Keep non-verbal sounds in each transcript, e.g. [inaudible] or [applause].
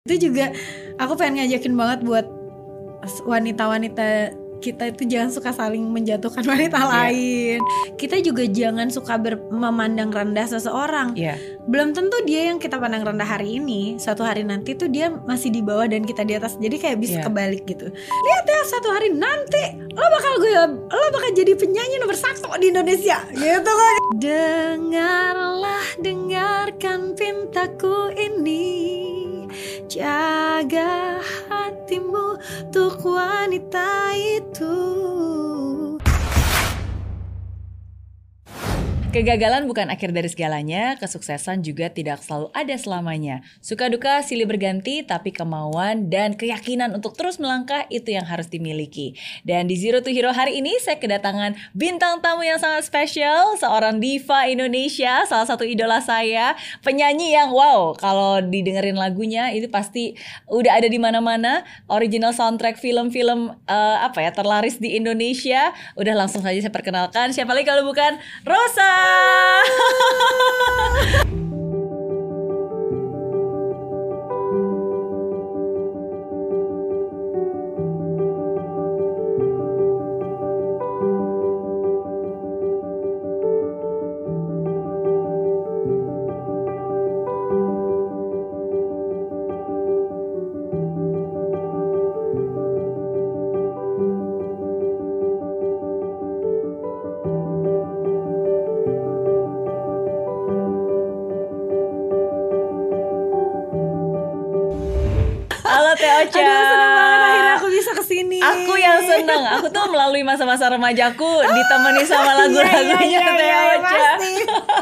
itu juga aku pengen ngajakin banget buat wanita-wanita kita itu jangan suka saling menjatuhkan [laughs] wanita Iya. lain. Kita juga jangan suka ber- memandang rendah seseorang. Iya. Belum tentu dia yang kita pandang rendah hari ini, suatu hari nanti tuh dia masih di bawah dan kita di atas. Jadi kayak bisa Iya. kebalik gitu. Lihat ya satu hari nanti lo bakal gue lo bakal jadi penyanyi nomor satu di Indonesia gitu kan. Dengarlah dengarkan pintaku ini Jaga hatimu untuk wanita itu Kegagalan bukan akhir dari segalanya, kesuksesan juga tidak selalu ada selamanya. Suka duka silih berganti, tapi kemauan dan keyakinan untuk terus melangkah itu yang harus dimiliki. Dan di Zero to Hero hari ini saya kedatangan bintang tamu yang sangat spesial, seorang diva Indonesia, salah satu idola saya, penyanyi yang wow, kalau didengerin lagunya itu pasti udah ada di mana-mana, original soundtrack film-film eh, apa ya terlaris di Indonesia. Udah langsung saja saya perkenalkan, siapa lagi kalau bukan Rosa. Halo tuh melalui masa-masa remajaku ditemani sama lagu-lagunya iya, iya, Teh iya, Ocha.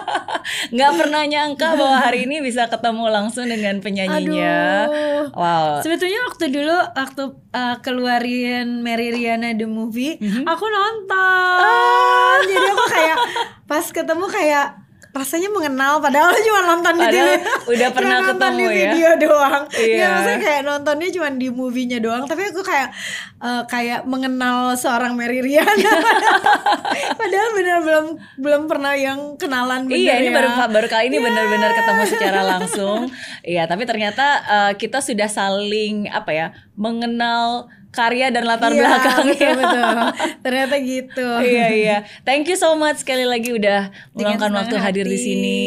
[laughs] Nggak pernah nyangka bahwa hari ini bisa ketemu langsung dengan penyanyinya. Aduh. Wow. Sebetulnya waktu dulu waktu uh, keluarin Mary Riana the movie, Mhm. aku nonton. Ah. Jadi aku kayak pas ketemu kayak rasanya mengenal padahal [laughs] cuma nonton di TV. [laughs] udah Cuma pernah nonton ketemu di ya. video doang. Iya. Ya, maksudnya kayak nontonnya cuma di movie-nya doang, tapi aku kayak uh, kayak mengenal seorang Mary Riana. [laughs] padahal bener belum belum pernah yang kenalan bener Iya ini ya. baru baru kali ini benar-benar ketemu secara langsung. Iya tapi ternyata eh, kita sudah saling apa ya mengenal karya dan latar Iya, belakangnya. betul, [laughs] betul. Ternyata gitu. iya iya. Thank you so much sekali lagi udah meluangkan waktu hadir di hati. sini.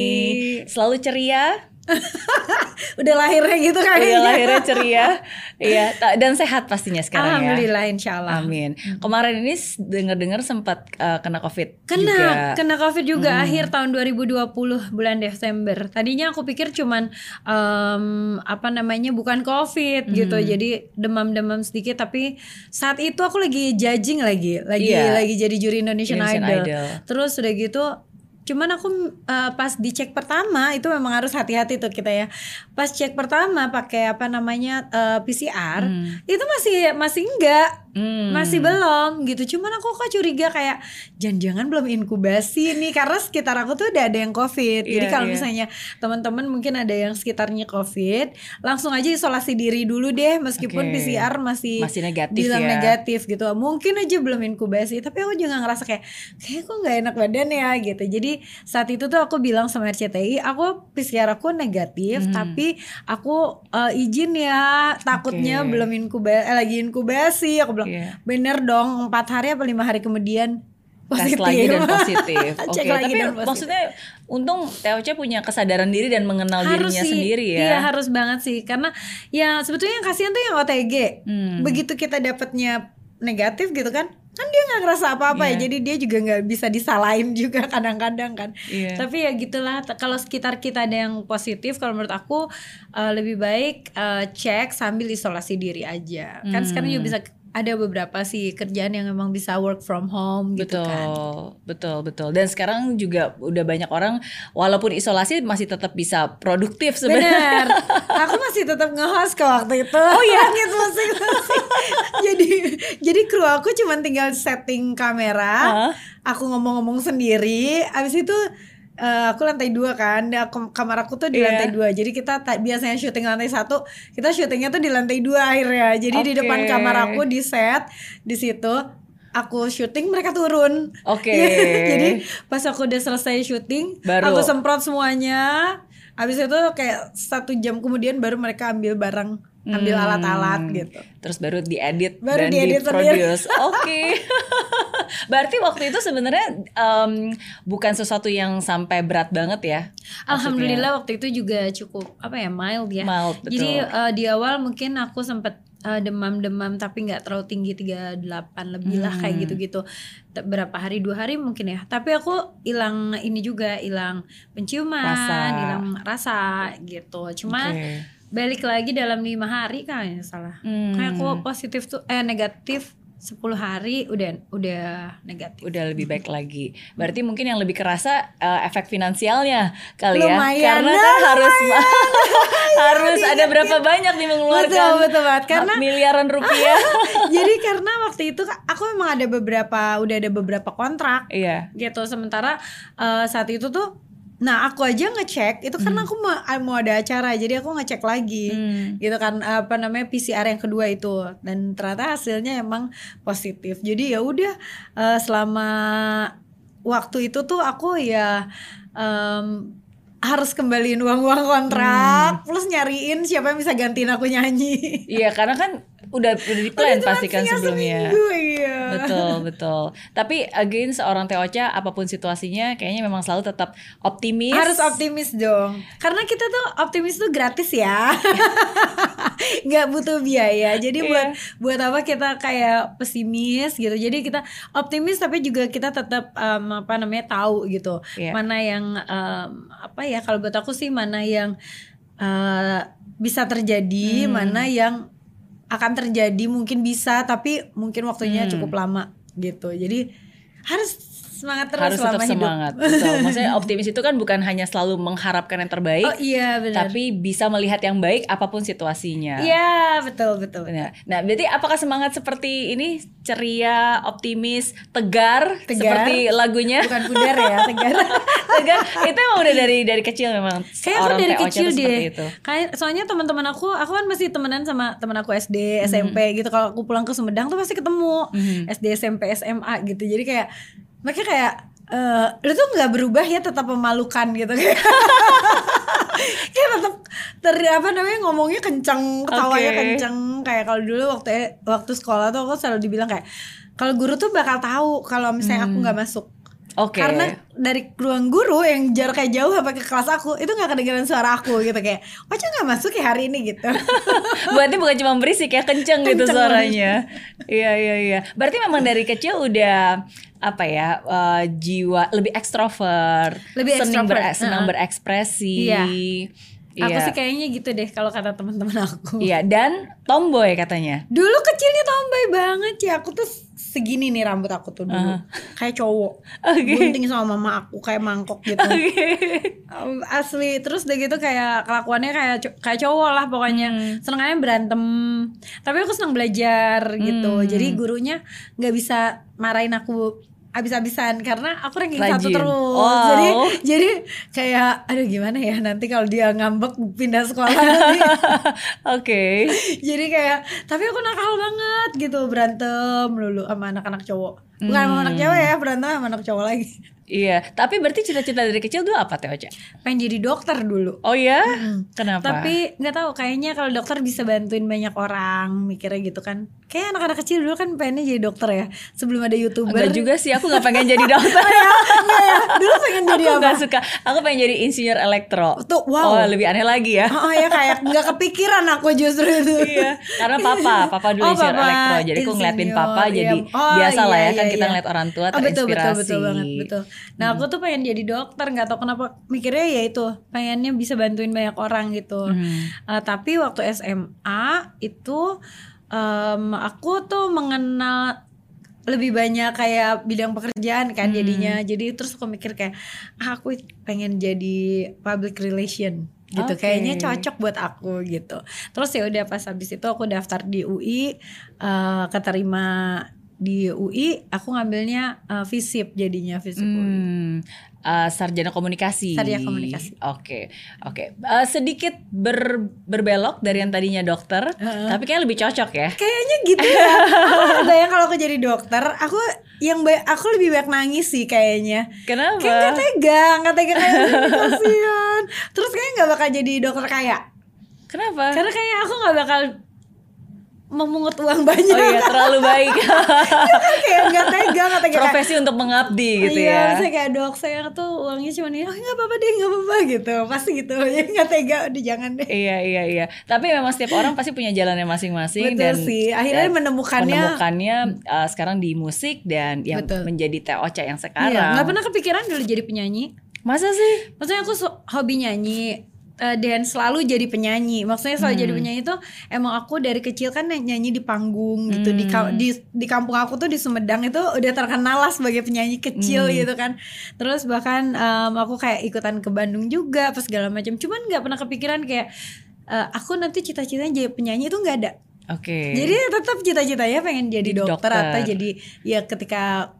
Selalu ceria. [laughs] Udah lahirnya gitu kayaknya. Iya lahirnya ceria. [laughs] Iya dan sehat pastinya sekarang ya. Alhamdulillah insya Allah. Amin. Kemarin ini dengar-dengar sempat eh, kena covid Kena, juga. kena COVID juga akhir tahun 2020 bulan Desember. Tadinya aku pikir cuman em, apa namanya bukan COVID gitu. Jadi demam-demam sedikit tapi saat itu aku lagi judging lagi, lagi Iya. lagi jadi juri Indonesian, Indonesian Idol. Idol. Terus udah gitu cuman aku eh, pas dicek pertama itu memang harus hati-hati tuh kita ya. Pas cek pertama pakai apa namanya eh, PCR, itu masih masih enggak Hmm. masih belum gitu cuman aku kok curiga kayak jangan-jangan belum inkubasi nih karena sekitar aku tuh udah ada yang covid jadi Iya, kalau iya. misalnya teman-teman mungkin ada yang sekitarnya covid langsung aja isolasi diri dulu deh meskipun Oke. PCR masih Masih negatif bilang ya. negatif gitu mungkin aja belum inkubasi tapi aku juga ngerasa kayak kayak kok nggak enak badan ya gitu jadi saat itu tuh aku bilang sama RCTI aku PCR aku negatif Hmm. tapi aku eh, izin ya takutnya Oke. belum inkubasi eh, lagi inkubasi aku bilang Iya. bener dong empat hari apa lima hari kemudian tes positif lagi dan [laughs] positif. Oke, lagi tapi dan positif. maksudnya untung TOC punya kesadaran diri dan mengenal dirinya sih, sendiri iya ya. harus banget sih karena ya sebetulnya yang kasihan tuh yang OTG Hmm. begitu kita dapatnya negatif gitu kan kan dia nggak ngerasa apa-apa Iya. ya jadi dia juga nggak bisa disalahin juga [laughs] kadang-kadang kan Iya. tapi ya gitulah kalau sekitar kita ada yang positif kalau menurut aku eh, lebih baik eh, cek sambil isolasi diri aja kan sekarang Hmm. juga bisa ada beberapa sih kerjaan yang memang bisa work from home gitu betul, kan betul, betul. Dan sekarang juga udah banyak orang walaupun isolasi masih tetap bisa produktif sebenarnya. Bener, [laughs] aku masih tetap nge-host ke waktu itu. Oh iya, [laughs] gitu musik [laughs] musik. jadi jadi kru aku cuma tinggal setting kamera, Hah? aku ngomong-ngomong sendiri. Abis itu eh, aku lantai dua kan, aku- kamar aku tuh di Iya. lantai dua. Jadi kita ta- biasanya syuting lantai satu, kita syutingnya tuh di lantai dua akhirnya. Jadi di Oke. depan kamar aku di set di situ. Aku syuting mereka turun. Oke. [laughs] Jadi pas aku udah selesai syuting, Baru. aku semprot semuanya Abis itu kayak satu jam kemudian baru mereka ambil barang, ambil Hmm. alat-alat gitu. Terus baru diedit Baru dan diedit diproduce. [laughs] Oke. [laughs] Berarti waktu itu sebenarnya em, bukan sesuatu yang sampai berat banget ya? Alhamdulillah waktu itu juga cukup apa ya mild ya. Mild, betul. Jadi eh, di awal mungkin aku sempat eh, demam-demam tapi nggak terlalu tinggi 38 lebih lah kayak Hmm. gitu-gitu. Te- Berapa hari dua hari mungkin ya. Tapi aku hilang ini juga hilang penciuman, Rasa. hilang rasa gitu. Cuma Oke. Balik lagi dalam lima hari kayaknya salah. Hmm. Kayak aku positif tuh eh negatif 10 hari udah udah negatif. udah lebih baik lagi. Berarti mungkin yang lebih kerasa eh, efek finansialnya kali ya. Lumayan, Karena nah, kan harus [laughs] harus ada berapa banyak nih mengeluarkan Betul, betul banget. Karena- [laughs] miliaran rupiah. [laughs] Jadi karena waktu itu aku memang ada beberapa udah ada beberapa kontrak Iya. gitu. Sementara eh, saat itu tuh nah aku aja ngecek itu karena aku mau, mau ada acara jadi aku ngecek lagi Hmm. gitu kan apa namanya PCR yang kedua itu dan ternyata hasilnya emang positif. Jadi ya udah eh, selama waktu itu tuh aku ya em, harus kembaliin uang-uang kontrak plus nyariin siapa yang bisa gantiin aku nyanyi. Iya, karena kan udah udah di plan pasti kan Tinggal sebelumnya. seminggu, iya. Betul, betul. Tapi again seorang Teocha apa pun situasinya kayaknya memang selalu tetap optimis. Harus optimis dong. Karena kita tuh optimis tuh gratis ya. [laughs] nggak butuh biaya. Jadi Iya. buat buat apa kita kayak pesimis gitu. Jadi kita optimis tapi juga kita tetap em, apa namanya tahu gitu. Iya. Mana yang em, apa ya kalau buat aku sih mana yang eh, bisa terjadi, Hmm. mana yang akan terjadi mungkin bisa tapi mungkin waktunya Hmm. cukup lama gitu. Jadi harus semangat terus harus tetap selama hidup. semangat. Betul. [laughs] Maksudnya optimis itu kan bukan hanya selalu mengharapkan yang terbaik, Oh iya benar. tapi bisa melihat yang baik apa pun situasinya. Iya betul betul. Nah, nah, berarti apakah semangat seperti ini ceria, optimis, tegar, Tegar. seperti lagunya? [laughs] Bukan pudar ya tegar. [laughs] tegar itu emang udah dari dari kecil memang Kayak aku dari TOC kecil deh. itu. Kayak soalnya teman-teman aku, aku kan masih temenan sama teman aku SD, Hmm. SMP gitu. Kalau aku pulang ke Sumedang tuh pasti ketemu Mhm. SD, SMP, SMA gitu. Jadi kayak mereka kayak eh lu tuh nggak berubah ya tetap memalukan gitu. [laughs] Kayak tetap ter apa namanya ngomongnya kenceng ketawanya Oke. kenceng. Kayak kalau dulu waktu waktu sekolah tuh aku selalu dibilang kayak kalau guru tuh bakal tahu kalau misalnya aku nggak masuk Oke. karena dari ruang guru yang jaraknya jauh sampai ke kelas aku itu nggak kedengeran suara aku gitu kayak Ocha nggak masuk ya hari ini gitu [laughs] Berarti bukan cuma berisik ya, kenceng, gitu Kenceng suaranya. Iya iya iya. Berarti memang dari kecil udah apa ya eh, jiwa lebih ekstrovert, Lebih senang ber- senang uh-uh. berekspresi. Iya. Iya. aku sih kayaknya gitu deh kalau kata teman-teman aku Iya dan tomboy katanya. dulu kecilnya tomboy banget sih aku tuh segini nih rambut aku tuh dulu. Kayak cowok. Oke. gunting sama mama aku kayak mangkok gitu. Um, asli. Terus udah gitu kayak kelakuannya kayak kayak cowok lah pokoknya. Hmm. senengannya berantem. Tapi aku senang belajar gitu. Hmm. jadi gurunya nggak bisa marahin aku abis-abisan karena aku ranking satu Rajin. terus Wow. jadi jadi kayak aduh gimana ya nanti kalau dia ngambek pindah sekolah nanti. [laughs] Oke. jadi kayak tapi aku nakal banget gitu berantem dulu sama anak-anak cowok bukan sama Hmm. anak cewek ya berantem sama anak cowok lagi Iya, tapi berarti cita-cita dari kecil dulu apa Teh Ocha? pengen jadi dokter dulu Oh ya? Kenapa? Tapi nggak tahu kayaknya kalau dokter bisa bantuin banyak orang mikirnya gitu kan. Kayak anak-anak kecil dulu kan pengennya jadi dokter ya. Sebelum ada youtuber. Enggak juga sih, aku gak pengen jadi dokter. Nggak [laughs] ya? Dulu pengen jadi aku apa? gak suka. Aku pengen jadi insinyur elektro. Tuh, wow. Oh, lebih aneh lagi ya. Oh ya kayak nggak kepikiran aku justru itu. iya, karena papa, papa dulu Oh, insinyur papa elektro. Jadi aku ngeliatin papa iya. jadi Oh, biasa lah iya, ya kan iya, kita iya. ngeliat orang tua Oh, betul, terinspirasi. betul, betul banget, betul. Nah, aku tuh pengen jadi dokter, nggak tahu kenapa mikirnya ya itu, pengennya bisa bantuin banyak orang gitu. Hmm. Eh, tapi waktu SMA itu em, aku tuh mengenal lebih banyak kayak bidang pekerjaan kan Hmm. jadinya. Jadi terus aku mikir kayak ah, aku pengen jadi public relation gitu. Oke. Kayaknya cocok buat aku gitu. Terus ya udah pas habis itu aku daftar di UI eh, keterima di UI, aku ngambilnya eh, FISIP jadinya FISIP UI. Hmm, eh, sarjana komunikasi. Sarjana komunikasi. Oke, oke. Eh, sedikit ber- berbelok dari yang tadinya dokter, tapi kayak lebih cocok ya. Kayaknya gitu ya. aku kebayang kalau aku jadi dokter, aku yang ba- aku lebih banyak nangis sih kayaknya. Kenapa? Kayak gak tega, gak tega kayak "Aduh, kasihan. Terus kayaknya gak bakal jadi dokter kaya. Kenapa? Karena kayaknya aku gak bakal memungut uang banyak. Oh iya, terlalu baik. [laughs] kayak gak tega, gak tega. Profesi untuk mengabdi gitu iya, ya. saya kayak dok, saya tuh uangnya cuma nih, oh nggak apa-apa deh, nggak apa-apa gitu, pasti gitu, [laughs] ya nggak tega, udah jangan deh. Iya iya iya. Tapi memang setiap orang pasti punya jalannya masing-masing Betul dan sih. Akhirnya dan menemukannya- menemukannya uh, sekarang di musik dan yang Betul. menjadi TOC yang sekarang. Iya, nggak pernah kepikiran dulu jadi penyanyi. Masa sih? Maksudnya aku hobi nyanyi eh, dan selalu jadi penyanyi. Maksudnya selalu Hmm. jadi penyanyi itu emang aku dari kecil kan nyanyi di panggung gitu di Hmm. di di kampung aku tuh di Sumedang itu udah terkenal lah sebagai penyanyi kecil Hmm. gitu kan. Terus bahkan em, aku kayak ikutan ke Bandung juga pas segala macam. Cuman nggak pernah kepikiran kayak eh, aku nanti cita-citanya jadi penyanyi itu nggak ada. Oke. Jadi tetap cita-citanya pengen jadi dokter, dokter. atau jadi ya ketika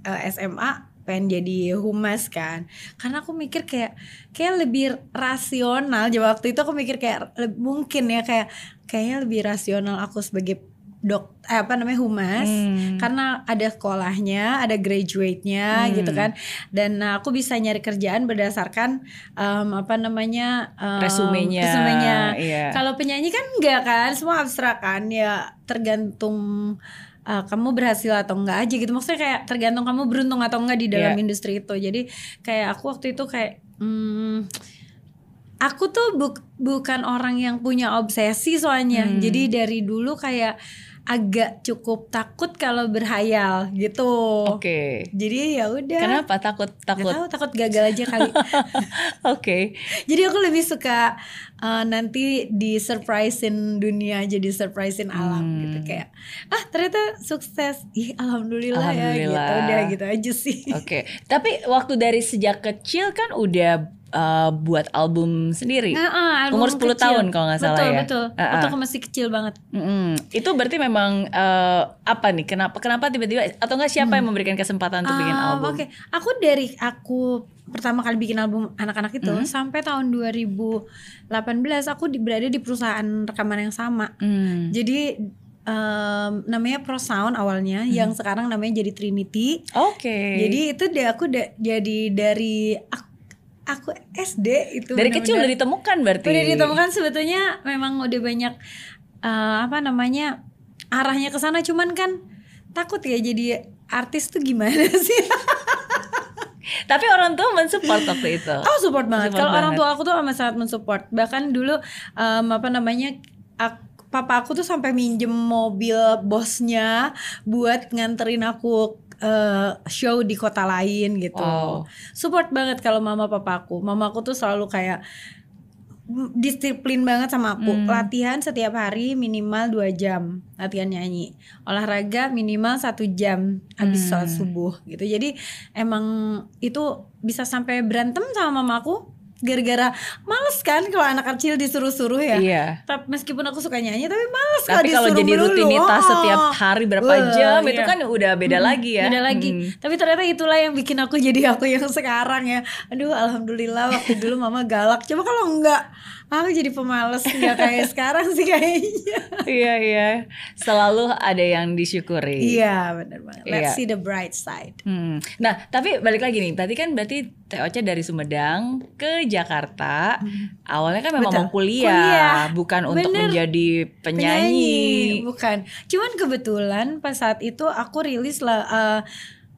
eh, SMA pengen jadi humas kan. Karena aku mikir kayak kayak lebih rasional. Jadi waktu itu aku mikir kayak mungkin ya kayak kayaknya lebih rasional aku sebagai dok eh, apa namanya humas Hmm. karena ada sekolahnya, ada graduate-nya Hmm. gitu kan. Dan nah, aku bisa nyari kerjaan berdasarkan em, apa namanya em, Resumenya. resumenya. Iya. Kalau penyanyi kan enggak kan, semua abstrak kan ya tergantung uh, kamu berhasil atau enggak aja gitu. Maksudnya kayak tergantung kamu beruntung atau enggak di dalam Iya. industri itu. Jadi kayak aku waktu itu kayak hmm, aku tuh buk- bukan orang yang punya obsesi soalnya. Hmm. Jadi dari dulu kayak agak cukup takut kalau berhayal gitu. Oke. Jadi ya udah. Kenapa takut takut? tahu takut gagal aja kali. [laughs] Oke. Jadi aku lebih suka uh, nanti di surprisein dunia jadi surprisein alam Hmm. gitu kayak ah ternyata sukses. Ih alhamdulillah, ya gitu. Alhamdulillah. Udah gitu aja sih. Oke. Tapi waktu dari sejak kecil kan udah uh, buat album sendiri. Nah, ah, album Umur 10 kecil. tahun kalau nggak salah betul, ya. Betul Ah, ah. Waktu aku masih kecil banget. Mm-mm. Itu berarti memang uh, apa nih? Kenapa kenapa tiba-tiba atau enggak siapa yang memberikan kesempatan untuk bikin Hmm. Ah, album? Oke, aku dari aku pertama kali bikin album anak-anak itu Hmm. sampai tahun 2018 aku di, berada di perusahaan rekaman yang sama. Hmm. Jadi em, namanya Pro Sound awalnya, Hmm. yang sekarang namanya jadi Trinity. Oke. Jadi itu deh aku da- jadi dari aku, aku SD itu dari kecil udah ditemukan berarti. udah ditemukan sebetulnya memang udah banyak eh, apa namanya arahnya ke sana cuman kan takut ya jadi artis tuh gimana [laughs] sih? Tapi orang tua mensupport waktu itu. Oh support banget. Kalau orang tua aku tuh amat sangat mensupport. Bahkan dulu em, apa namanya ak- papa aku tuh sampai minjem mobil bosnya buat nganterin aku eh, show di kota lain gitu. Wow. Support banget kalau mama papa aku. Mama aku tuh selalu kayak disiplin banget sama aku. Hmm. Latihan setiap hari minimal 2 jam latihan nyanyi. Olahraga minimal satu jam habis Hmm. sholat subuh gitu. Jadi emang itu bisa sampai berantem sama mamaku gara-gara males kan kalau anak kecil disuruh-suruh ya. Iya. Tapi meskipun aku suka nyanyi tapi males kalau Tapi kalau jadi melulu. rutinitas Oh. setiap hari berapa Wah, jam itu iya. kan udah beda lagi ya. Beda lagi. Hmm. Tapi ternyata itulah yang bikin aku [laughs] jadi aku yang sekarang ya. Aduh, alhamdulillah waktu dulu mama galak. Coba kalau enggak, aku jadi pemalas nggak kayak sekarang sih kayaknya. Iya iya. Selalu ada yang disyukuri. Iya, benar banget. Iya. Let's see the bright side. Hmm. Nah, tapi balik lagi nih. Tadi kan berarti TOC dari Sumedang ke Jakarta. Awalnya kan memang Betul. mau kuliah, Kuliah. bukan untuk Bener. menjadi penyanyi. bukan. Cuman kebetulan pas saat itu aku rilis lah eh,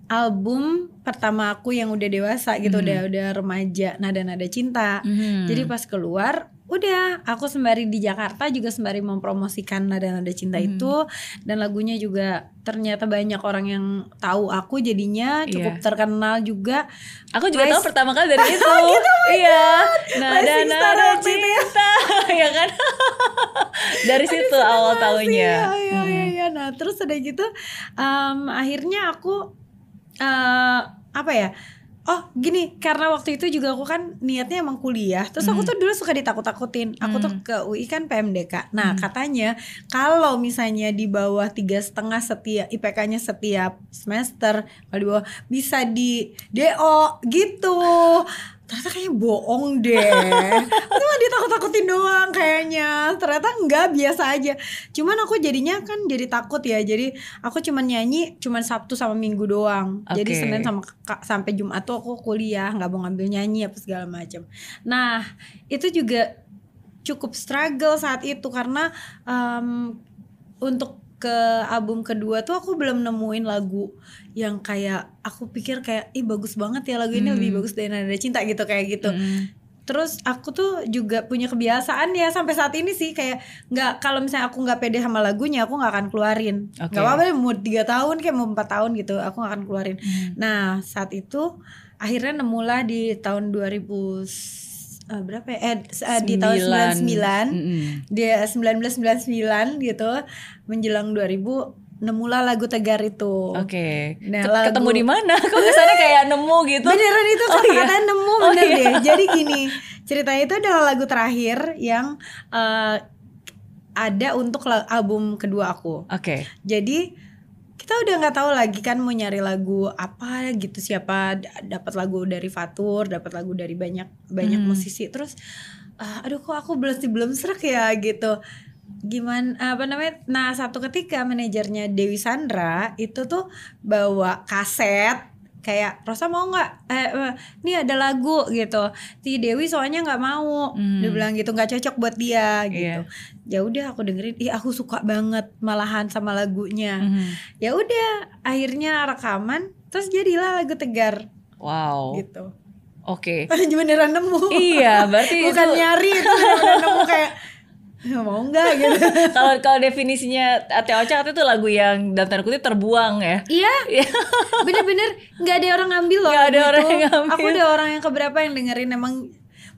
album pertama aku yang udah dewasa gitu, Hmm. udah udah remaja, nada-nada cinta. Mhm. Jadi pas keluar udah aku sembari di Jakarta juga sembari mempromosikan nada-nada cinta Hmm. itu dan lagunya juga ternyata banyak orang yang tahu aku jadinya cukup Iya. terkenal juga. Aku juga Rice- tahu pertama kali dari [laughs] itu. iya. Nada Rising Star nada waktu itu ya. cinta, [laughs] ya kan? [laughs] dari situ awal tahunnya. Iya, iya, iya, iya. Nah, terus udah gitu em, akhirnya aku eh apa ya? Oh gini karena waktu itu juga aku kan niatnya emang kuliah Terus aku tuh dulu suka ditakut-takutin. Aku tuh ke UI kan PMDK Nah katanya kalau misalnya di bawah tiga setengah setiap IPK-nya setiap semester Kalau di bawah bisa di DO gitu ternyata kayaknya bohong deh. Itu mah ditakut-takutin doang kayaknya. Ternyata enggak biasa aja. Cuman aku jadinya kan jadi takut ya. Jadi aku cuman nyanyi cuman Sabtu sama Minggu doang. Jadi Oke. Senin sama sampai Jumat tuh aku kuliah nggak mau ngambil nyanyi apa segala macam. Nah itu juga cukup struggle saat itu karena em, untuk ke album kedua tuh aku belum nemuin lagu yang kayak aku pikir kayak ih bagus banget ya lagu ini Hmm. lebih bagus dari Nada Cinta gitu kayak gitu. Mm. Terus aku tuh juga punya kebiasaan ya sampai saat ini sih kayak nggak kalau misalnya aku nggak pede sama lagunya aku nggak akan keluarin. Nggak apa-apa mau tiga tahun kayak mau empat tahun gitu aku nggak akan keluarin. Hmm. Nah saat itu akhirnya nemulah di tahun 2000 eh, berapa ya? Eh, eh, di tahun 99 Mm-mm. dia 1999 gitu menjelang 2000 nemulah lagu Tegar itu. Oke. Nah, Ket- lagu- Ketemu di mana? Kok kesannya kayak nemu gitu? Beneran itu Oh, iya? kata-kata nemu Oh, bener iya. deh. Jadi gini, ceritanya itu adalah lagu terakhir yang eh, ada untuk album kedua aku. Oke. Jadi kita udah nggak tahu lagi kan mau nyari lagu apa gitu siapa dapat lagu dari Fatur, dapat lagu dari banyak banyak Hmm. musisi. Terus ah, aduh kok aku belum belum serak ya gitu. Gimana apa namanya? Nah, satu ketika manajernya Dewi Sandra itu tuh bawa kaset kayak Rosa mau nggak eh, eh, ini ada lagu gitu si Dewi soalnya nggak mau Hmm. dia bilang gitu nggak cocok buat dia Iya. gitu ya udah aku dengerin ih aku suka banget malahan sama lagunya Mhm. ya udah akhirnya rekaman terus jadilah lagu tegar Wow. gitu Oke. [laughs] beneran nemu Iya, berarti bukan itu nyari itu beneran nemu kayak "Ya, mau nggak gitu [laughs] kalau kalau definisinya Teh Ocha itu lagu yang dalam tanda kutip terbuang ya. iya Iya. [laughs] bener-bener nggak ada orang ngambil loh Nggak ada lagu orang yang ngambil. aku ada orang yang keberapa yang dengerin emang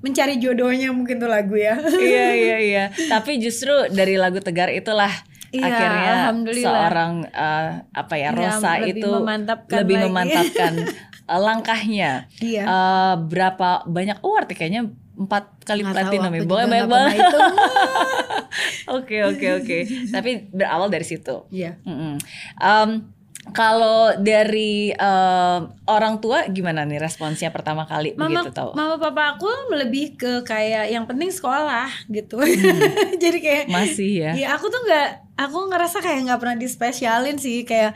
mencari jodohnya mungkin tuh lagu ya [laughs] iya iya iya. Tapi justru dari lagu Tegar itulah Iya, akhirnya seorang eh, apa ya Iya, Rosa lebih itu memantapkan lebih lagi. memantapkan eh, langkahnya. Iya. Eh, berapa banyak award ya? kayaknya empat kali Nggak platinum ya. Boleh banyak banget. [laughs] Oke oke oke. Tapi berawal dari situ. Iya. Mm-mm. Em, kalau dari em, orang tua gimana nih responsnya pertama kali Mama, begitu tahu? mama papa aku lebih ke kayak yang penting sekolah gitu. Hmm. [laughs] Jadi kayak Masih ya. Iya aku tuh nggak, aku ngerasa kayak nggak pernah dispesialin sih kayak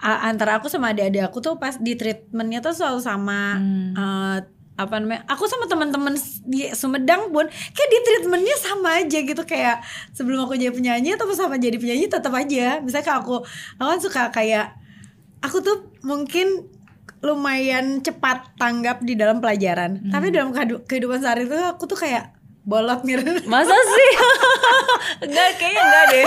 antara aku sama adik-adik aku tuh pas di treatmentnya tuh selalu sama Hmm. eh, apa namanya? Aku sama teman-teman di Sumedang pun kayak di treatmentnya sama aja gitu kayak sebelum aku jadi penyanyi atau sama jadi penyanyi tetap aja. Misalnya kalau aku, aku kan suka kayak aku tuh mungkin lumayan cepat tanggap di dalam pelajaran, Hmm. tapi dalam kehidu- kehidupan sehari itu aku tuh kayak bolot nih. Masa sih? [laughs] enggak, kayaknya enggak deh.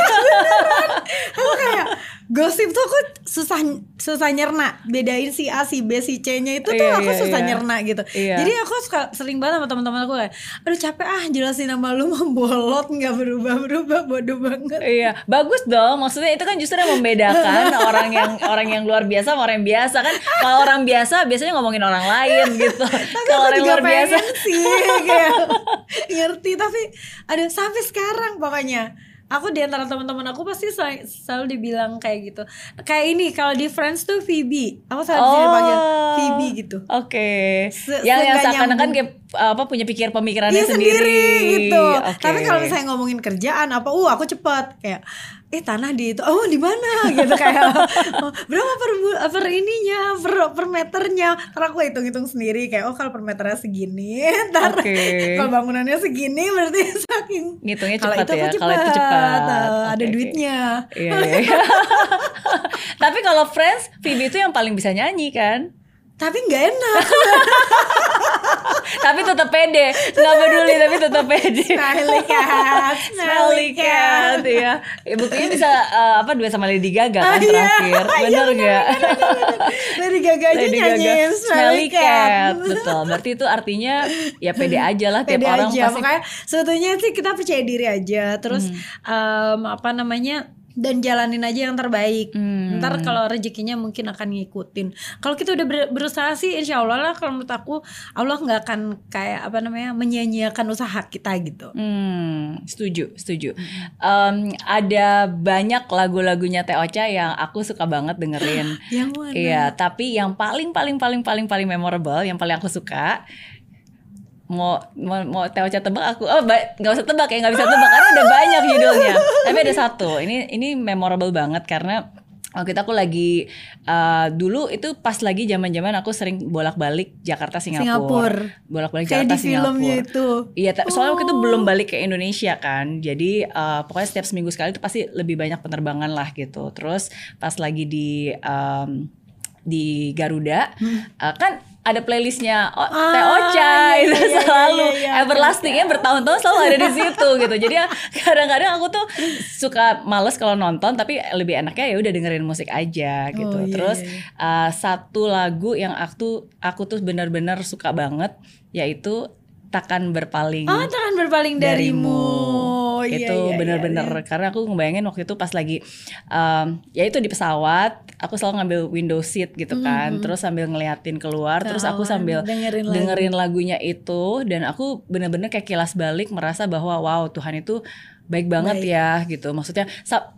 [laughs] aku kayak gosip tuh aku susah susah nyerna bedain si A si B si C nya itu tuh Iya, aku iya, susah iya. nyerna gitu Iya. jadi aku suka sering banget sama teman-teman aku kayak aduh capek ah jelasin nama lu membolot nggak berubah berubah bodoh banget Iya, bagus dong. Maksudnya itu kan justru yang membedakan [laughs] orang yang orang yang luar biasa sama orang yang biasa kan. Kalau orang biasa biasanya ngomongin orang lain gitu. tapi Kalau orang luar biasa sih kayak [laughs] ngerti tapi aduh sampai sekarang pokoknya aku di antara teman-teman aku pasti selalu, selalu dibilang kayak gitu kayak ini kalau di Friends tuh Phoebe aku selalu oh. dipanggil Phoebe gitu Oke. Se- yang yang seakan-akan kayak apa punya pikir pemikirannya Iya sendiri. gitu. Oke. Tapi kalau misalnya ngomongin kerjaan apa, uh aku cepet kayak eh tanah di itu, oh di mana [laughs] gitu kayak oh, berapa per per ininya per, per meternya. Ntar aku hitung-hitung sendiri kayak oh kalau per meternya segini, [laughs] ntar Oke. kalau bangunannya segini berarti [laughs] saking Ngitungnya Kalau cepat itu ya. Kalau itu cepat. eh, Oke, ada duitnya. Iya, iya, iya. Tapi kalau Friends, Phoebe itu yang paling bisa nyanyi kan? Tapi nggak enak. Tapi tetap pede, nggak peduli tapi tetap pede. Smelly cat, [laughs] Smelly cat, ya. ya buktinya bisa eh, apa dua sama Lady Gaga kan Ah, iya. terakhir, [laughs] bener nggak? Dari Gaga aja Lady Gaga, nyanyiin Smelly cat, betul. Berarti itu artinya ya pede aja lah tiap pede orang aja pasti. makanya sebetulnya sih kita percaya diri aja terus Hmm. em, apa namanya dan jalanin aja yang terbaik Hmm. ntar kalau rezekinya mungkin akan ngikutin kalau kita udah ber- berusaha sih insya Allah lah kalau menurut aku Allah nggak akan kayak apa namanya menyia-nyiakan usaha kita gitu Hmm, setuju, setuju. Em, ada banyak lagu-lagunya Teh Ocha yang aku suka banget dengerin. [gasps] yang mana Iya, tapi yang paling paling paling paling paling memorable, yang paling aku suka mau mau mau Teoca tebak aku oh nggak usah tebak ya nggak bisa tebak karena ada banyak judulnya tapi ada satu ini ini memorable banget karena Waktu itu aku lagi uh, dulu itu pas lagi zaman-zaman aku sering bolak-balik Jakarta Singapura. Singapura. Bolak-balik Jakarta di filmnya Singapura. itu. Iya, ta- soalnya waktu itu belum balik ke Indonesia kan. Jadi uh, pokoknya setiap seminggu sekali itu pasti lebih banyak penerbangan lah gitu. Terus pas lagi di um, di Garuda uh, kan ada playlistnya oh, Hmm. Ah, Teh Ocha iya, itu iya, iya, selalu iya, iya. everlastingnya bertahun-tahun selalu ada di situ gitu. Jadi ya kadang-kadang aku tuh suka males kalau nonton tapi lebih enaknya ya udah dengerin musik aja gitu. Oh, iya, Terus iya, uh, satu lagu yang aku aku tuh benar-benar suka banget yaitu takkan berpaling Ah, takkan berpaling darimu. Oh, iya, itu iya, bener-bener iya, iya. karena aku ngebayangin waktu itu pas lagi um, ya itu di pesawat aku selalu ngambil window seat gitu kan terus sambil ngeliatin keluar terus aku sambil dengerin lagu. dengerin lagunya itu dan aku bener-bener kayak kilas balik merasa bahwa wow Tuhan itu baik banget Baik. ya gitu maksudnya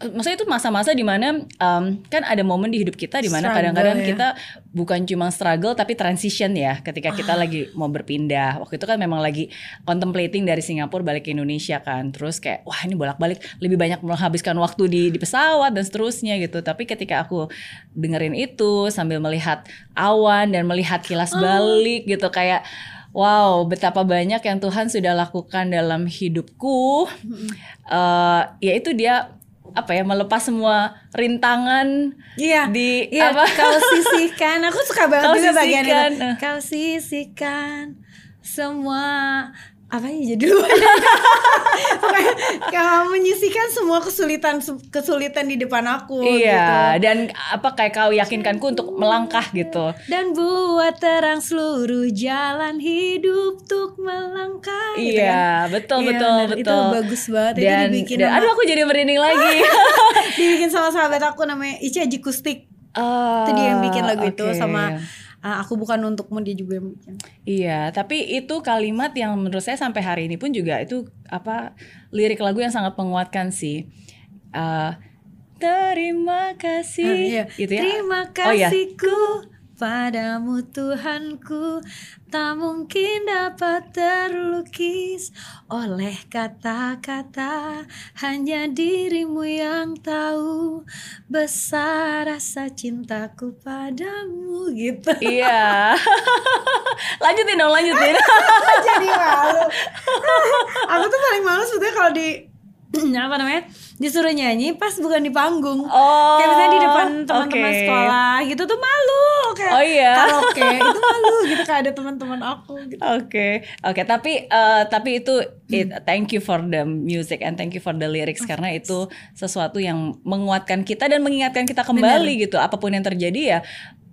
maksudnya itu masa-masa di mana um, kan ada momen di hidup kita di mana kadang-kadang ya. kita bukan cuma struggle tapi transition ya ketika Ah. kita lagi mau berpindah waktu itu kan memang lagi contemplating dari Singapura balik ke Indonesia kan terus kayak wah ini bolak-balik lebih banyak menghabiskan waktu di di pesawat dan seterusnya gitu tapi ketika aku dengerin itu sambil melihat awan dan melihat kilas Ah. balik gitu kayak Wow, betapa banyak yang Tuhan sudah lakukan dalam hidupku. Eh, yaitu dia apa ya melepas semua rintangan Iya. di Iya, apa? kau sisihkan. Aku suka banget Kau juga bagian sisihkan, itu. eh. Kau sisihkan semua apa ya jadi lupa [laughs] Pokoknya kau menyisihkan semua kesulitan kesulitan di depan aku iya, gitu. dan apa kayak kau yakinkanku untuk melangkah gitu. Dan buat terang seluruh jalan hidup untuk melangkah gitu kan. Iya, betul Iya, betul benar. Itu betul. bagus banget. Itu Dan, dibikin dan sama- aduh aku jadi merinding lagi. [laughs] Dibikin sama sahabat aku namanya Ica Jikustik. Ah, Itu dia yang bikin lagu itu oke. sama uh, aku bukan untukmu dia juga yang bikin. Iya, tapi itu kalimat yang menurut saya sampai hari ini pun juga itu apa lirik lagu yang sangat menguatkan sih. Eh, terima kasih, Ah, iya. gitu ya. Terima Oh iya. kasihku padamu Tuhanku tak mungkin dapat terlukis oleh kata-kata hanya dirimu yang tahu besar rasa cintaku padamu gitu Iya. [laughs] lanjutin dong, lanjutin. [laughs] jadi malu aku tuh paling malu sebetulnya kalau di [clears throat] apa namanya disuruh nyanyi pas bukan di panggung Oh, kayak misalnya di depan teman-teman oke. sekolah gitu tuh malu kayak Oh, iya. karaoke itu malu gitu kayak ada teman-teman aku gitu Oke, oke. Tapi eh, tapi itu it, thank you for the music and thank you for the lyrics karena itu sesuatu yang menguatkan kita dan mengingatkan kita kembali gitu. Apa pun yang terjadi ya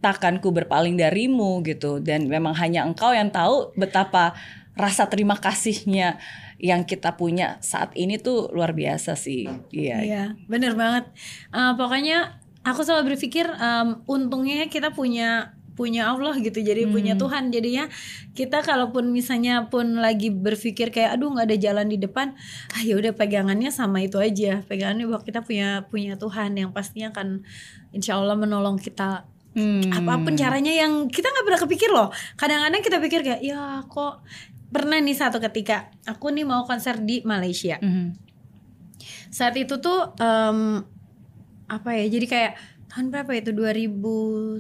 takkan ku berpaling darimu gitu. Dan memang hanya engkau yang tahu betapa rasa terima kasihnya yang kita punya saat ini tuh luar biasa sih. Iya. Iya, bener banget. Eh, pokoknya aku selalu berpikir em, untungnya kita punya punya Allah gitu, jadi punya Tuhan. Jadinya kita kalaupun misalnya pun lagi berpikir kayak aduh nggak ada jalan di depan, ah ya udah pegangannya sama itu aja. Pegangannya bahwa kita punya punya Tuhan yang pastinya akan insya Allah menolong kita Hmm. apa pun caranya yang kita nggak pernah kepikir loh. Kadang-kadang kita pikir kayak ya kok pernah nih satu ketika aku nih mau konser di Malaysia. Mhm. saat itu tuh em, apa ya jadi kayak tahun berapa itu? 2010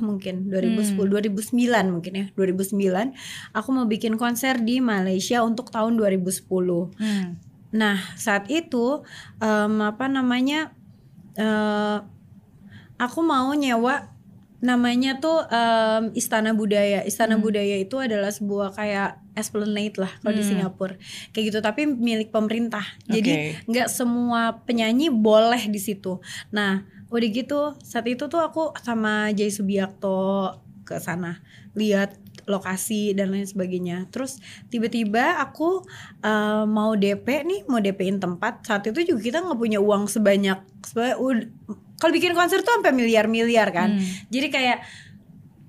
mungkin 2010 2009 mungkin ya 2009 aku mau bikin konser di Malaysia untuk tahun 2010 Hmm. nah saat itu em, apa namanya eh, aku mau nyewa namanya tuh em, Istana Budaya. Istana Budaya itu adalah sebuah kayak esplanade lah kalau di Singapura. Kayak gitu tapi milik pemerintah. Jadi nggak semua penyanyi boleh di situ. Nah udah gitu saat itu tuh aku sama Jay Subiakto ke sana lihat lokasi dan lain sebagainya. Terus tiba-tiba aku eh, mau DP nih mau DP-in tempat. Saat itu juga kita nggak punya uang sebanyak sebanyak kalau bikin konser tuh sampai miliar-miliar kan. Hmm. jadi kayak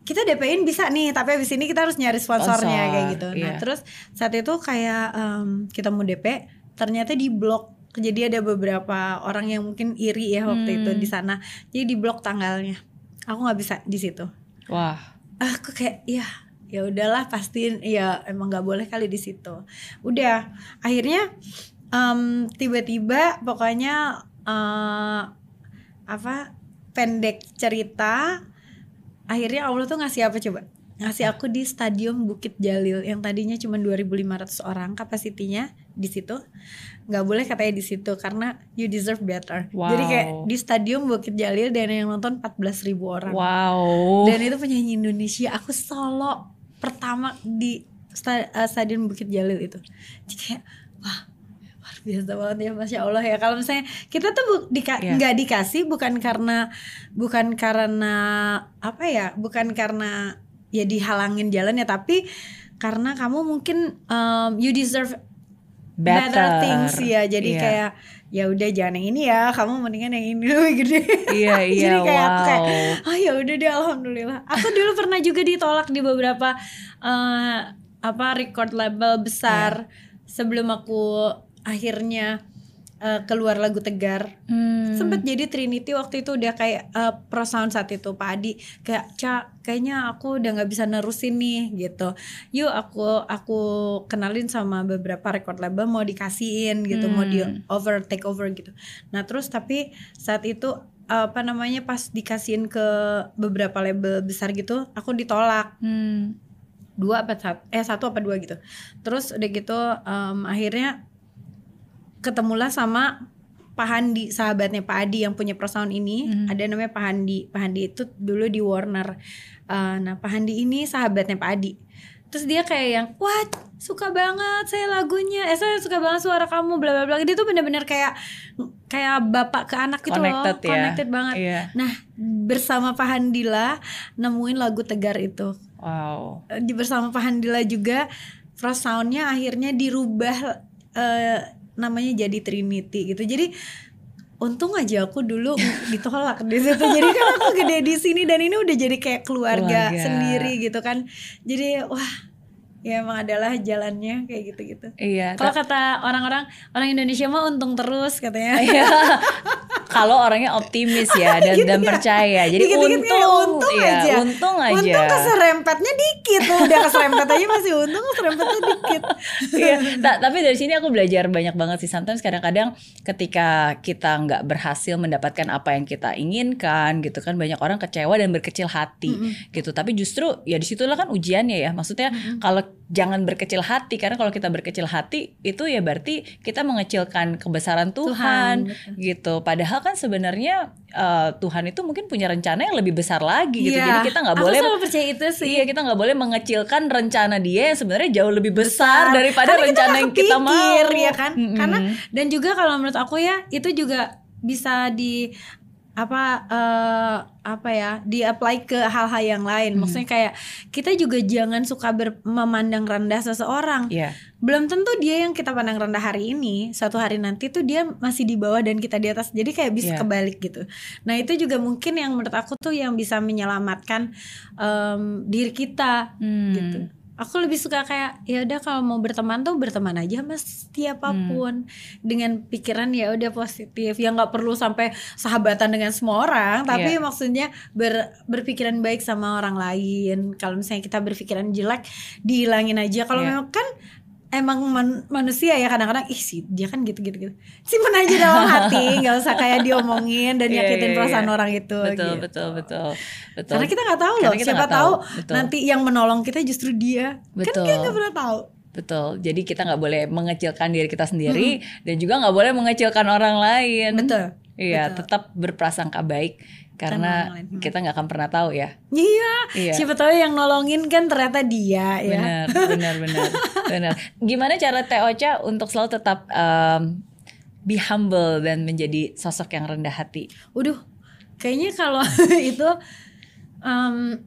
kita DP-in bisa nih tapi abis ini kita harus nyari sponsornya Sponsor, kayak gitu nah iya. terus saat itu kayak em, kita mau DP ternyata di blok jadi ada beberapa orang yang mungkin iri ya waktu itu Hmm. di sana jadi di blok tanggalnya aku nggak bisa di situ Wah. aku kayak ya ya udahlah pastiin ya emang nggak boleh kali di situ udah akhirnya em, tiba-tiba pokoknya eh, apa pendek cerita akhirnya Allah tuh ngasih apa coba? Ngasih aku di stadion Bukit Jalil yang tadinya cuma 2.500 orang kapasitinya di situ. Nggak boleh katanya di situ karena you deserve better. Wow. jadi kayak di stadion Bukit Jalil dan yang nonton 14.000 orang. Wow. dan itu penyanyi Indonesia aku solo pertama di eh, stadion Bukit Jalil itu. Jadi kayak wah biasa banget ya masya Allah ya. Kalau misalnya kita tuh bu- dika- nggak dikasih bukan karena bukan karena apa ya bukan karena ya dihalangin jalan ya tapi karena kamu mungkin um, you deserve better, Better. things ya. Jadi Iya. kayak ya udah jangan yang ini ya kamu mendingan yang ini. [laughs] Lebih gede Iya, [laughs] iya, jadi kayak aku kayak wow. oh ya udah deh alhamdulillah. Aku dulu pernah juga ditolak di beberapa eh, apa record label besar sebelum aku akhirnya eh, keluar lagu tegar. Hmm. sempet jadi Trinity waktu itu udah kayak eh, pro sound saat itu Pak Adi. Kayak cak kayaknya aku udah nggak bisa nerusin nih gitu. Yuk aku aku kenalin sama beberapa record label mau dikasihin gitu. Mau di over take over gitu. Nah terus tapi saat itu apa namanya pas dikasihin ke beberapa label besar gitu aku ditolak. Hmm. dua apa satu eh satu apa dua gitu. Terus udah gitu em, akhirnya ketemulah sama Pak Handi sahabatnya Pak Adi yang punya Pro Sound ini ada namanya Pak Handi. Pak Handi itu dulu di Warner. Eh, nah Pak Handi ini sahabatnya Pak Adi terus dia kayak yang wah suka banget saya lagunya. Eh saya suka banget suara kamu bla bla bla. Dia tuh bener-bener kayak kayak bapak ke anak gitu Connected loh ya. connected banget. Iya. nah bersama Pak Handila nemuin lagu Tegar itu. Wow. Di bersama Pak Handila juga pro soundnya akhirnya dirubah eh, namanya jadi Trinity gitu jadi untung aja aku dulu ditolak di situ jadi kan aku gede di sini dan ini udah jadi kayak keluarga, Keluarga. sendiri gitu kan jadi wah ya emang adalah jalannya kayak gitu gitu Iya. kalau kata orang-orang orang Indonesia mah untung terus katanya Iya. [laughs] Kalau orangnya optimis ya [laughs] dan dan percaya. Jadi Gitu Dikit-dikit kayak untung, untung iya, aja untung aja. untung keserempetnya dikit tuh udah keserempet aja masih untung keserempetnya dikit [laughs] Iya, Ta- tapi dari sini aku belajar banyak banget sih. Sometimes kadang-kadang ketika kita nggak berhasil mendapatkan apa yang kita inginkan, gitu kan banyak orang kecewa dan berkecil hati, gitu. Tapi justru ya di situlah kan ujiannya ya. Maksudnya kalau jangan berkecil hati, karena kalau kita berkecil hati itu ya berarti kita mengecilkan kebesaran Tuhan, Tuhan, gitu. Padahal kan sebenarnya eh, Tuhan itu mungkin punya rencana yang lebih besar lagi, gitu. Iya. Jadi kita nggak Aku boleh selalu percaya itu sih Iya kita nggak boleh mengecilkan rencana dia yang sebenarnya jauh lebih besar, besar. daripada Karena rencana nggak yang kita mau. ya kan Mm-mm. karena dan juga kalau menurut aku ya itu juga bisa di apa eh, apa ya di apply ke hal-hal yang lain Hmm. maksudnya kayak kita juga jangan suka ber- memandang rendah seseorang Iya. belum tentu dia yang kita pandang rendah hari ini suatu hari nanti tuh dia masih di bawah dan kita di atas jadi kayak bisa Iya. kebalik gitu nah itu juga mungkin yang menurut aku tuh yang bisa menyelamatkan em, diri kita Hmm. gitu aku lebih suka kayak ya udah kalau mau berteman tuh berteman aja mas siapa pun dengan pikiran ya udah positif ya nggak perlu sampai sahabatan dengan semua orang tapi Iya. maksudnya ber, berpikiran baik sama orang lain kalau misalnya kita berpikiran jelek dihilangin aja kalau Iya. memang kan emang man- manusia ya kadang-kadang ih sih dia kan gitu gitu gitu simpen aja dalam hati nggak usah kayak diomongin dan Iya, nyakitin iya, perasaan iya. orang itu Betul, gitu. betul, betul, betul. Karena kita nggak tahu loh, Karena kita siapa tahu, Betul. nanti yang menolong kita justru dia. Kan Betul. kita nggak pernah tahu. Betul. Jadi kita nggak boleh mengecilkan diri kita sendiri dan juga nggak boleh mengecilkan orang lain. Betul. Iya, tetap berprasangka baik karena. Hmm. kita nggak akan pernah tahu ya. Iya, Iya. siapa tahu yang nolongin kan ternyata dia ya. Benar, [laughs] benar, benar, benar. Gimana cara Teh Ocha untuk selalu tetap um, be humble dan menjadi sosok yang rendah hati? Waduh, kayaknya kalau [laughs] itu em,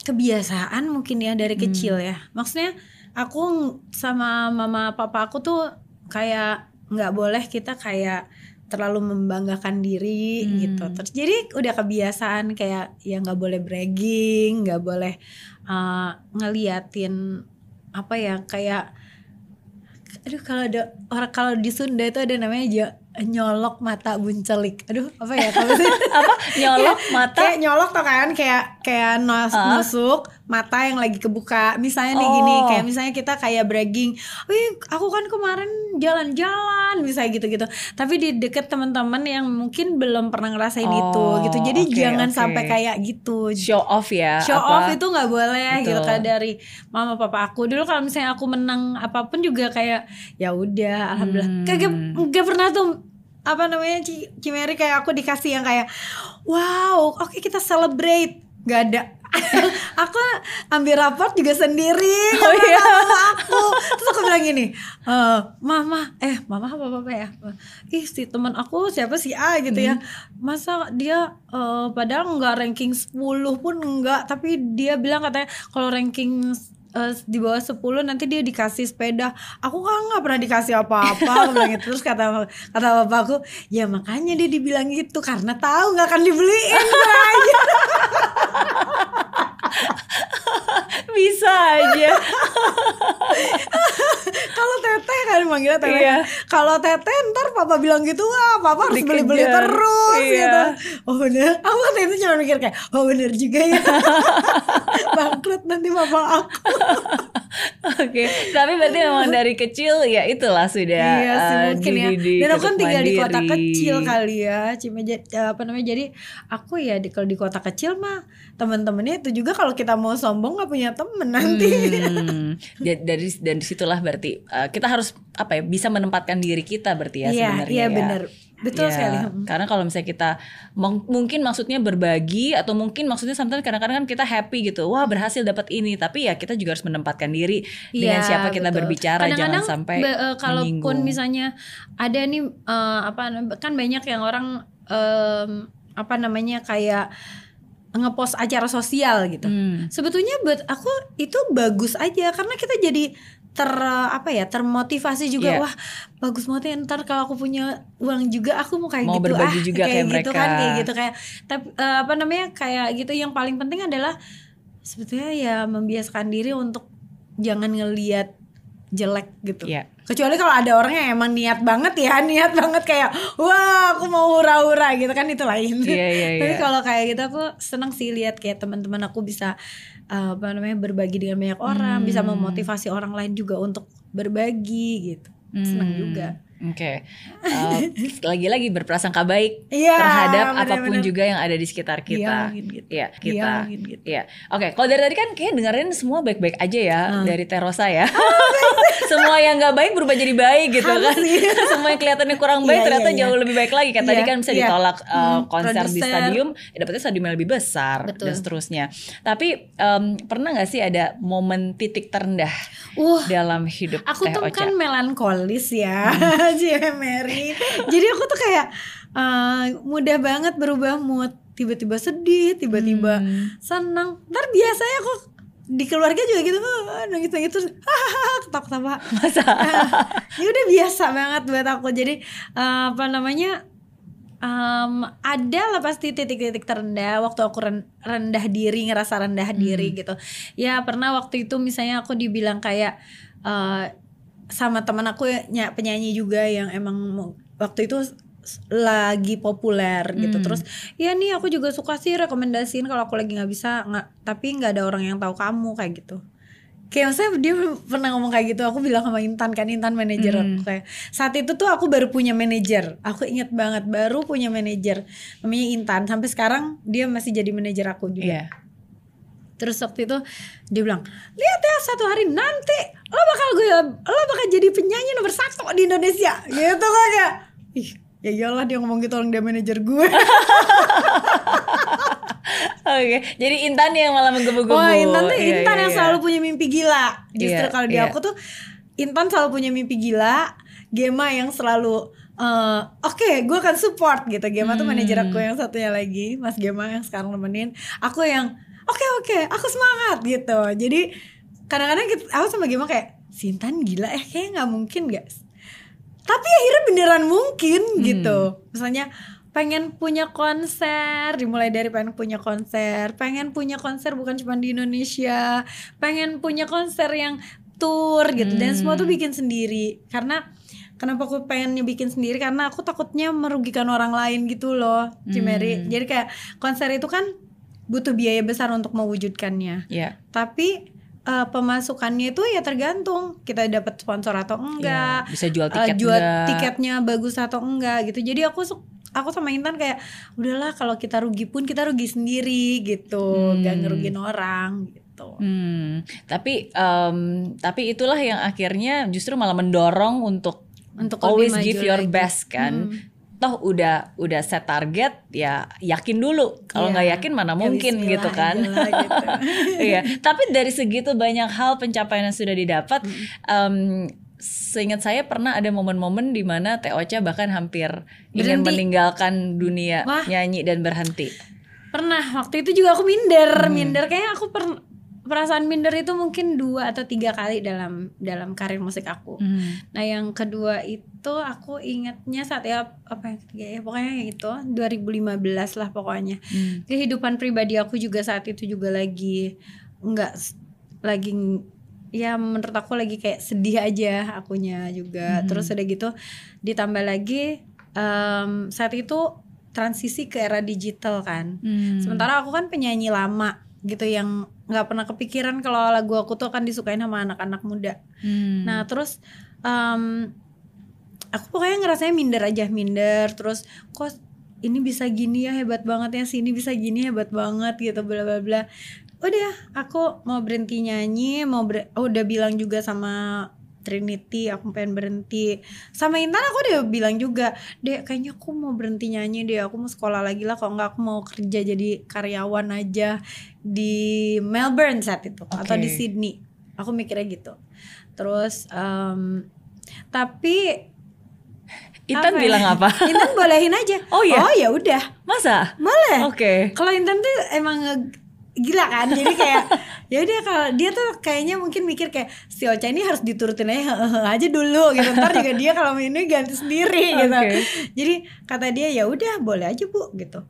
kebiasaan mungkin ya dari kecil Hmm. ya. Maksudnya aku sama mama papa aku tuh kayak nggak boleh kita kayak terlalu membanggakan diri Hmm. gitu. Terus jadi udah kebiasaan kayak ya nggak boleh bragging, nggak boleh uh, ngeliatin apa ya kayak aduh kalau ada orang kalau di Sunda itu ada namanya ja- nyolok mata buncelik. Aduh, apa ya kalau? [laughs] Apa? Nyolok mata? kayak nyolok tuh kan kayak kayak nos, Ah. nusuk mata yang lagi kebuka. Misalnya nih gini Oh. kayak misalnya kita kayak bragging wih aku kan kemarin jalan-jalan misalnya gitu-gitu. Tapi di deket teman-teman yang mungkin belum pernah ngerasain itu Oh, gitu. Jadi oke, jangan oke. sampai kayak gitu. Show off ya show apa- off itu nggak boleh gitu Betul. kayak dari mama papa aku. Dulu kalau misalnya aku menang apa pun juga kayak ya udah alhamdulillah. Hmm. kagak nggak pernah tuh apa namanya Ci Cimeri kayak aku dikasih yang kayak wow oke kita celebrate. Nggak ada [laughs] aku ambil raport juga sendiri Oh, iya. aku terus aku bilang gini eh mama eh mama apa apa ya ih si teman aku siapa si A gitu ya Hmm. masa dia eh, padahal nggak ranking 10 pun enggak tapi dia bilang katanya kalau ranking eh, di bawah 10 nanti dia dikasih sepeda. Aku kan nggak pernah dikasih apa-apa bilang gitu. Terus kata kata bapakku ya makanya dia dibilang gitu karena tahu nggak akan dibeliin bisa aja. [laughs] Kalau kan manggilnya teteh Iya. kalau teteh ntar papa bilang gitu wah papa harus Dikejar. beli-beli terus Iya. gitu oh bener aku waktu itu cuma mikir kayak oh bener juga ya [laughs] bangkrut nanti papa aku Oke, tapi berarti memang [laughs] dari kecil ya itulah sudah iya sih eh, mungkin ya dan aku kan tinggal di kota mandiri. kecil kali ya Cimeja eh, apa namanya jadi aku ya di kalau di kota kecil mah teman-temannya itu juga kalau kita mau sombong nggak punya temen nanti Hmm, [laughs] da- dari dan di situlah berarti eh, kita harus apa ya bisa menempatkan diri kita berarti ya iya sebenarnya iya ya. bener betul Ya, sekali. Karena kalau misalnya kita mung- mungkin maksudnya berbagi atau mungkin maksudnya sometimes kadang-kadang kan kita happy gitu, wah berhasil dapat ini, tapi ya kita juga harus menempatkan diri dengan Iya, siapa kita betul. berbicara, jangan Kadang-kadang sampai be- eh, kalaupun misalnya ada nih eh, apa kan banyak yang orang em, apa namanya kayak ngepost acara sosial gitu. Hmm. Sebetulnya buat aku itu bagus aja. Karena kita jadi ter apa ya termotivasi juga Iya. wah bagus banget ya ntar kalau aku punya uang juga aku mau kayak Mau gitu berbagi ah juga kayak gitu mereka. kan kayak gitu kayak tapi eh, apa namanya kayak gitu yang paling penting adalah sebetulnya ya membiasakan diri untuk jangan ngelihat jelek gitu Iya. kecuali kalau ada orang yang emang niat banget ya [laughs] niat banget kayak wah aku mau hura-hura gitu kan itu lain Iya, iya, [laughs] tapi iya. kalau kayak gitu aku seneng sih lihat kayak teman-teman aku bisa uh, apa namanya berbagi dengan banyak orang bisa Hmm. memotivasi orang lain juga untuk berbagi gitu. Hmm, juga Oke, Eh, lagi-lagi berprasangka baik Iya, terhadap benar-benar. apa pun juga yang ada di sekitar kita. Iya, gitu. Iya, Iya, kita. gitu. Iya. Oke, kalau dari tadi kan kayak dengerin semua baik-baik aja ya Hmm. dari Terosa ya. [laughs] semua yang nggak baik berubah jadi baik gitu kan. [laughs] semua yang kelihatannya kurang baik Iya, ternyata iya, iya. jauh lebih baik lagi. Kayak tadi Iya, kan bisa iya. ditolak uh, konser di produser. stadium, ya dapetnya stadium yang lebih besar Betul. dan seterusnya. Tapi em, pernah nggak sih ada momen titik terendah uh dalam hidup aku Teh tuh Ocha? kan melankolis ya Hmm. Cie Mary. Jadi aku tuh kayak uh, mudah banget berubah mood. Tiba-tiba sedih tiba-tiba Hmm. senang. Ntar biasanya aku di keluarga juga gitu "Ah, nangis nangis terus hahaha ketawa ketawa Masa? [laughs] ya udah biasa banget buat aku. Jadi uh, apa namanya um, ada lah pasti titik-titik terendah waktu aku ren- rendah diri ngerasa rendah diri gitu. Ya pernah waktu itu misalnya aku dibilang kayak uh, sama teman aku ya, penyanyi juga yang emang waktu itu lagi populer gitu Hmm. terus ya nih aku juga suka sih rekomendasiin kalau aku lagi nggak bisa nggak tapi nggak ada orang yang tahu kamu kayak gitu kayak maksudnya dia pernah ngomong kayak gitu aku bilang sama Intan kan Intan manajer Hmm. aku kayak saat itu tuh aku baru punya manajer aku inget banget baru punya manajer namanya Intan sampai sekarang dia masih jadi manajer aku juga Iya. Terus waktu itu dia bilang lihat ya satu hari nanti lo bakal gue lo bakal jadi penyanyi nomor satu di Indonesia gitu kan ya ih ya iyalah dia ngomong gitu orang dia manajer gue [laughs] Oke, jadi Intan yang malah menggebu-gebu. Wah Intan tuh Iya, Intan iya, yang iya. selalu punya mimpi gila Justru Iya, kalau di iya. aku tuh Intan selalu punya mimpi gila Gema yang selalu eh, Oke gue akan support gitu Gema tuh manajer Hmm. aku yang satunya lagi Mas Gema yang sekarang nemenin Aku yang oke oke aku semangat gitu. Jadi kadang-kadang kita- aku sama Gema kayak Si Intan gila eh kayaknya gak mungkin guys tapi akhirnya beneran mungkin Hmm. gitu. Misalnya pengen punya konser dimulai dari pengen punya konser. Pengen punya konser bukan cuma di Indonesia. Pengen punya konser yang tour gitu. Dan semua tuh Hmm. bikin sendiri. Karena kenapa aku pengennya bikin sendiri? Karena aku takutnya merugikan orang lain gitu loh Cimeri. Hmm. jadi kayak konser itu kan butuh biaya besar untuk mewujudkannya. Iya. Tapi uh, pemasukannya itu ya tergantung kita dapat sponsor atau enggak. Iya, bisa jual uh, tiket jual enggak. tiketnya bagus atau enggak gitu. Jadi aku aku sama Intan kayak udahlah kalau kita rugi pun kita rugi sendiri gitu, Hmm. gak ngerugin orang gitu. Hmm, tapi em, tapi itulah yang akhirnya justru malah mendorong untuk Untuk always give your lagi. best kan. Hmm. Toh udah udah set target ya yakin dulu. Kalau Iya. nggak yakin mana Ya, mungkin bismillah gitu kan. gitu. [laughs] Iya. Tapi dari segitu banyak hal pencapaian yang sudah didapat, em, seingat saya pernah ada momen-momen di mana Teh Ocha bahkan hampir ingin Berhenti. meninggalkan dunia Wah. nyanyi dan berhenti. Pernah waktu itu juga aku minder, Hmm. minder kayak aku per- perasaan minder itu mungkin dua atau tiga kali dalam dalam karir musik aku. Hmm. Nah yang kedua itu aku ingatnya saat ya apa yang ketiga ya pokoknya yang itu 2015 lah pokoknya. Hmm. Kehidupan pribadi aku juga saat itu juga lagi nggak lagi ya menurut aku lagi kayak sedih aja akunya juga. Mhm. Terus udah gitu ditambah lagi em, saat itu transisi ke era digital kan. Hmm. Sementara aku kan penyanyi lama gitu yang nggak pernah kepikiran kalau lagu aku tuh akan disukain sama anak-anak muda. Hmm. Nah terus em, aku pokoknya ngerasanya minder aja minder terus kok ini bisa gini ya hebat banget ya sini bisa gini hebat banget gitu bla bla bla udah aku mau berhenti nyanyi mau ber- oh, udah bilang juga sama Trinity aku pengen berhenti sama Intan aku udah bilang juga dek kayaknya aku mau berhenti nyanyi deh aku mau sekolah lagi lah kalau nggak aku mau kerja jadi karyawan aja di Melbourne saat itu atau di. Sydney aku mikirnya gitu terus em, tapi Intan apa ya? bilang apa? Intan bolehin aja Oh, iya? oh ya udah Masa? boleh Oke. kalau Intan tuh emang gila kan? Jadi kayak ya udah kalau dia tuh kayaknya mungkin mikir kayak si Ocha ini harus diturutin aja aja dulu gitu. Ntar juga dia kalau ini ganti sendiri gitu. Jadi kata dia ya udah boleh aja bu gitu.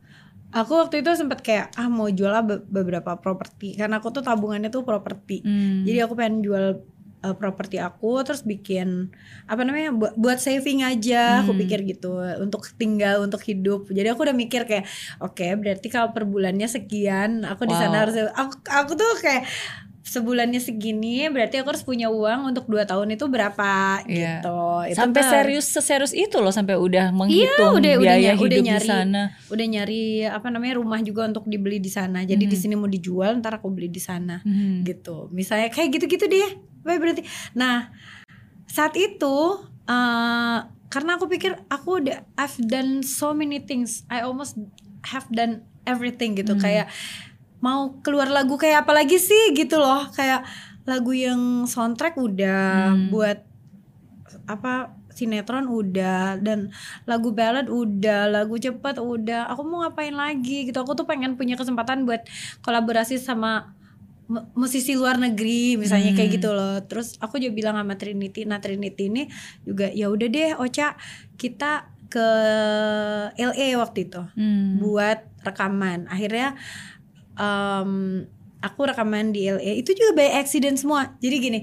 Aku waktu itu sempat kayak ah mau jual beberapa properti. Karena aku tuh tabungannya tuh properti. Hmm. jadi aku pengen jual uh, properti aku terus bikin apa namanya buat, buat saving aja aku Hmm. pikir gitu untuk tinggal untuk hidup jadi aku udah mikir kayak oke berarti kalau per bulannya sekian aku di sana Wow. harus aku aku tuh kayak sebulannya segini berarti aku harus punya uang untuk dua tahun itu berapa Iya. gitu Itu sampai serius seserius itu loh sampai udah Iya, menghitung udah udah, biaya ny- hidup udah di nyari sana. udah nyari apa namanya rumah juga untuk dibeli di sana. Jadi di sini mau dijual ntar aku beli di sana Hmm. gitu. Misalnya kayak gitu-gitu deh. Baik berarti. Nah, saat itu eh karena aku pikir aku udah I've done so many things. I almost have done everything gitu. Kayak mau keluar lagu kayak apa lagi sih gitu loh. Kayak lagu yang soundtrack udah buat apa sinetron udah dan lagu ballad udah lagu cepat udah aku mau ngapain lagi gitu aku tuh pengen punya kesempatan buat kolaborasi sama musisi luar negeri misalnya kayak gitu loh. Terus aku juga bilang sama Trinity nah Trinity ini juga ya udah deh Ocha kita ke LA waktu itu Hmm. buat rekaman. Akhirnya em, aku rekaman di LA itu juga by accident semua. Jadi gini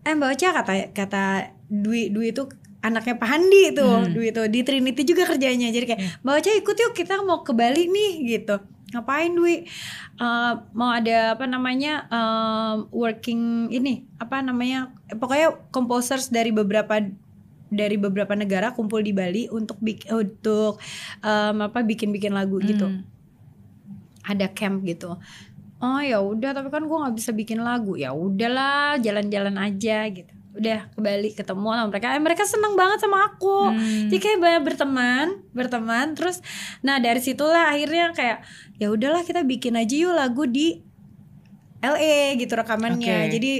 eh Mbak Ocha kata kata Dwi Dwi itu anaknya Pak Handi itu Dwi itu. Di Trinity juga kerjanya. Jadi kayak Mbak Ocha ikut yuk kita mau ke Bali nih gitu ngapain Dwi? Eh, mau ada apa namanya em, working ini apa namanya pokoknya composers dari beberapa dari beberapa negara kumpul di Bali untuk bik untuk em, apa bikin-bikin lagu gitu. Hmm. ada camp gitu. Oh ya udah tapi kan gua nggak bisa bikin lagu. Ya udahlah jalan-jalan aja gitu udah ke Bali ketemu sama mereka. Eh, mereka seneng banget sama aku. Hmm. jadi kayak banyak berteman berteman terus nah dari situlah akhirnya kayak ya udahlah kita bikin aja yuk lagu di LA gitu rekamannya. Oke. jadi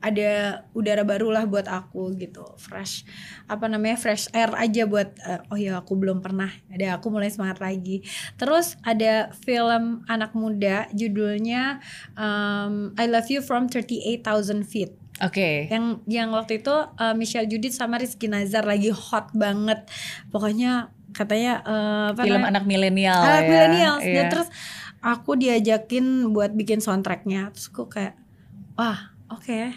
ada udara baru lah buat aku gitu. Fresh apa namanya fresh air aja buat eh, oh ya aku belum pernah. Ada aku mulai semangat lagi. Terus ada film anak muda judulnya um, I Love You from 38,000 Feet Oke. yang yang waktu itu uh, Michelle Judith sama Rizky Nazar lagi hot banget pokoknya katanya uh, apa Film namanya? anak milenial anak ya. millennials Dan Iya. terus aku diajakin buat bikin soundtracknya terus aku kayak wah oke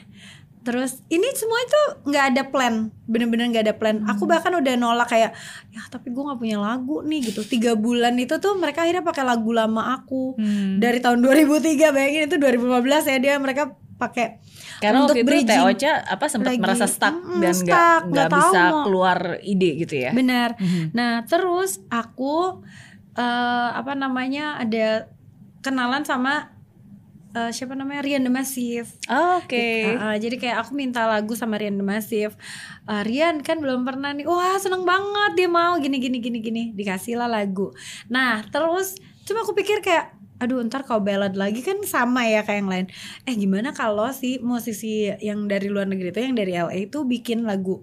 terus ini semua itu nggak ada plan bener-bener nggak ada plan aku bahkan udah nolak kayak ya tapi gue nggak punya lagu nih gitu tiga bulan itu tuh mereka akhirnya pakai lagu lama aku Hmm. dari tahun 2003 bayangin itu 2015 ya dia mereka pakai Karena untuk waktu itu bridging. Teh Ocha apa sempat merasa stuck Mm-mm, dan nggak stuck, nggak bisa mau- keluar ide gitu ya. benar Mhm. Nah, terus aku eh apa namanya ada kenalan sama eh, siapa namanya Rian The Massive. Oh, Oke. Uh, uh, jadi kayak aku minta lagu sama Rian The Massive. Uh, Rian kan belum pernah nih. Wah, seneng banget dia mau gini gini gini gini. Dikasih lah lagu. Nah, terus cuma aku pikir kayak aduh ntar kalau ballad lagi kan sama ya kayak yang lain. Eh gimana kalau si musisi yang dari luar negeri itu yang dari LA itu bikin lagu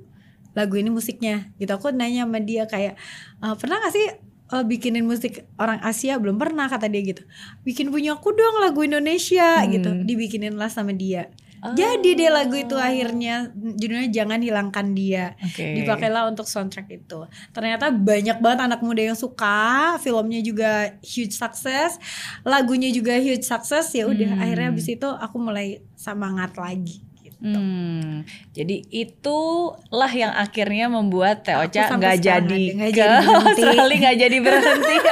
lagu ini musiknya? Gitu aku nanya sama dia kayak "Eh, pernah gak sih eh, bikinin musik orang Asia? Belum pernah kata dia gitu. Bikin punya aku dong lagu Indonesia Hmm. gitu dibikinin lah sama dia Oh. jadi deh lagu itu akhirnya judulnya jangan hilangkan dia Oke. dipakailah untuk soundtrack itu ternyata banyak banget anak muda yang suka filmnya juga huge success lagunya juga huge success ya udah Hmm. akhirnya abis itu aku mulai semangat lagi gitu. Hmm, jadi itulah yang akhirnya membuat Teh Ocha nggak jadi nggak ke. Australia [laughs] nggak jadi berhenti. [laughs]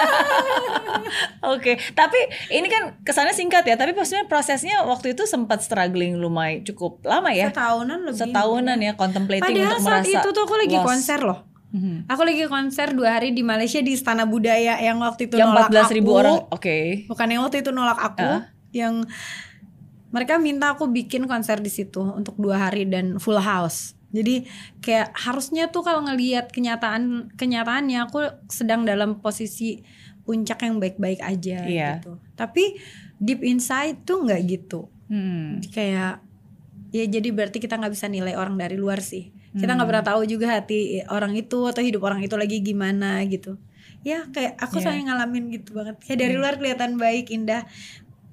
Oke, tapi ini kan kesannya singkat ya, tapi maksudnya prosesnya waktu itu sempat struggling lumayan cukup lama ya, setahunan lebih setahunan ya, contemplating Padahal untuk saat merasa itu tuh aku lagi lost. konser loh. Mhm. Aku lagi konser dua hari di Malaysia di Istana Budaya yang waktu itu Yang nolak 14 ribu aku. orang, oke. Bukan yang waktu itu nolak aku, Ah. yang mereka minta aku bikin konser di situ untuk dua hari dan full house. Jadi kayak harusnya tuh kalau ngelihat kenyataan kenyataannya aku sedang dalam posisi puncak yang baik-baik aja Iya. gitu. Tapi deep inside tuh nggak gitu. Hmm. Kayak ya jadi berarti kita nggak bisa nilai orang dari luar sih. Kita Hmm. nggak pernah tahu juga hati orang itu atau hidup orang itu lagi gimana gitu. Ya kayak aku Iya. sering ngalamin gitu banget. Kayak dari luar kelihatan baik, indah,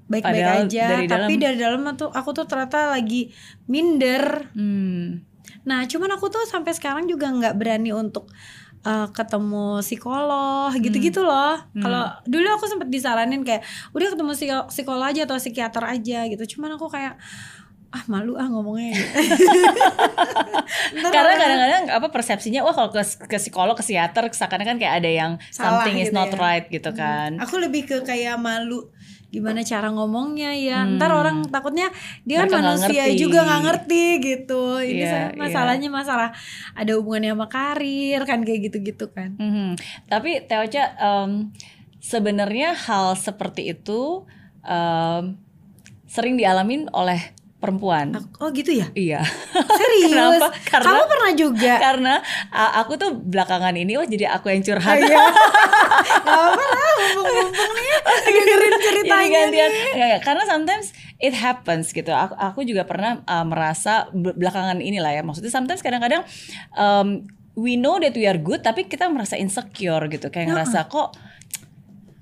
baik-baik aja. dari tapi dalam- dari dalam tuh aku tuh ternyata lagi minder. Hmm. Nah, cuman aku tuh sampai sekarang juga nggak berani untuk uh, ketemu psikolog gitu-gitu loh. Kalau dulu aku sempat disaranin kayak udah ketemu psiko- psikolog aja atau psikiater aja gitu. Cuman aku kayak ah malu ah ngomongnya [laughs] Karena kadang-kadang apa persepsinya wah kalau ke, ke psikolog, ke psikiater seakan kan kayak ada yang Salah something is gitu not ya. right gitu kan. Aku lebih ke kayak malu gimana cara ngomongnya ya. Ntar orang takutnya dia kan Hmm. Mereka manusia ngerti. juga nggak ngerti gitu. Ini saya- iya. masalahnya masalah ada hubungannya sama karir kan kayak gitu-gitu kan. Mhm. Tapi Teh Ocha em, sebenarnya hal seperti itu em, sering dialamin oleh perempuan. Oh gitu ya? Iya. Serius? [laughs] Kenapa? Karena- Kamu pernah juga? Karena aku tuh belakangan ini wah jadi aku yang curhat. Iya. [laughs] Gak apa lah, mumpung-mumpung nih [laughs] dengerin ceritanya Jadi gantian. nih. Nggak, nggak, karena sometimes it happens gitu. Aku, aku juga pernah uh, merasa be- belakangan inilah ya. Maksudnya sometimes kadang-kadang um, we know that we are good, tapi kita merasa insecure gitu. Kayak ngerasa kok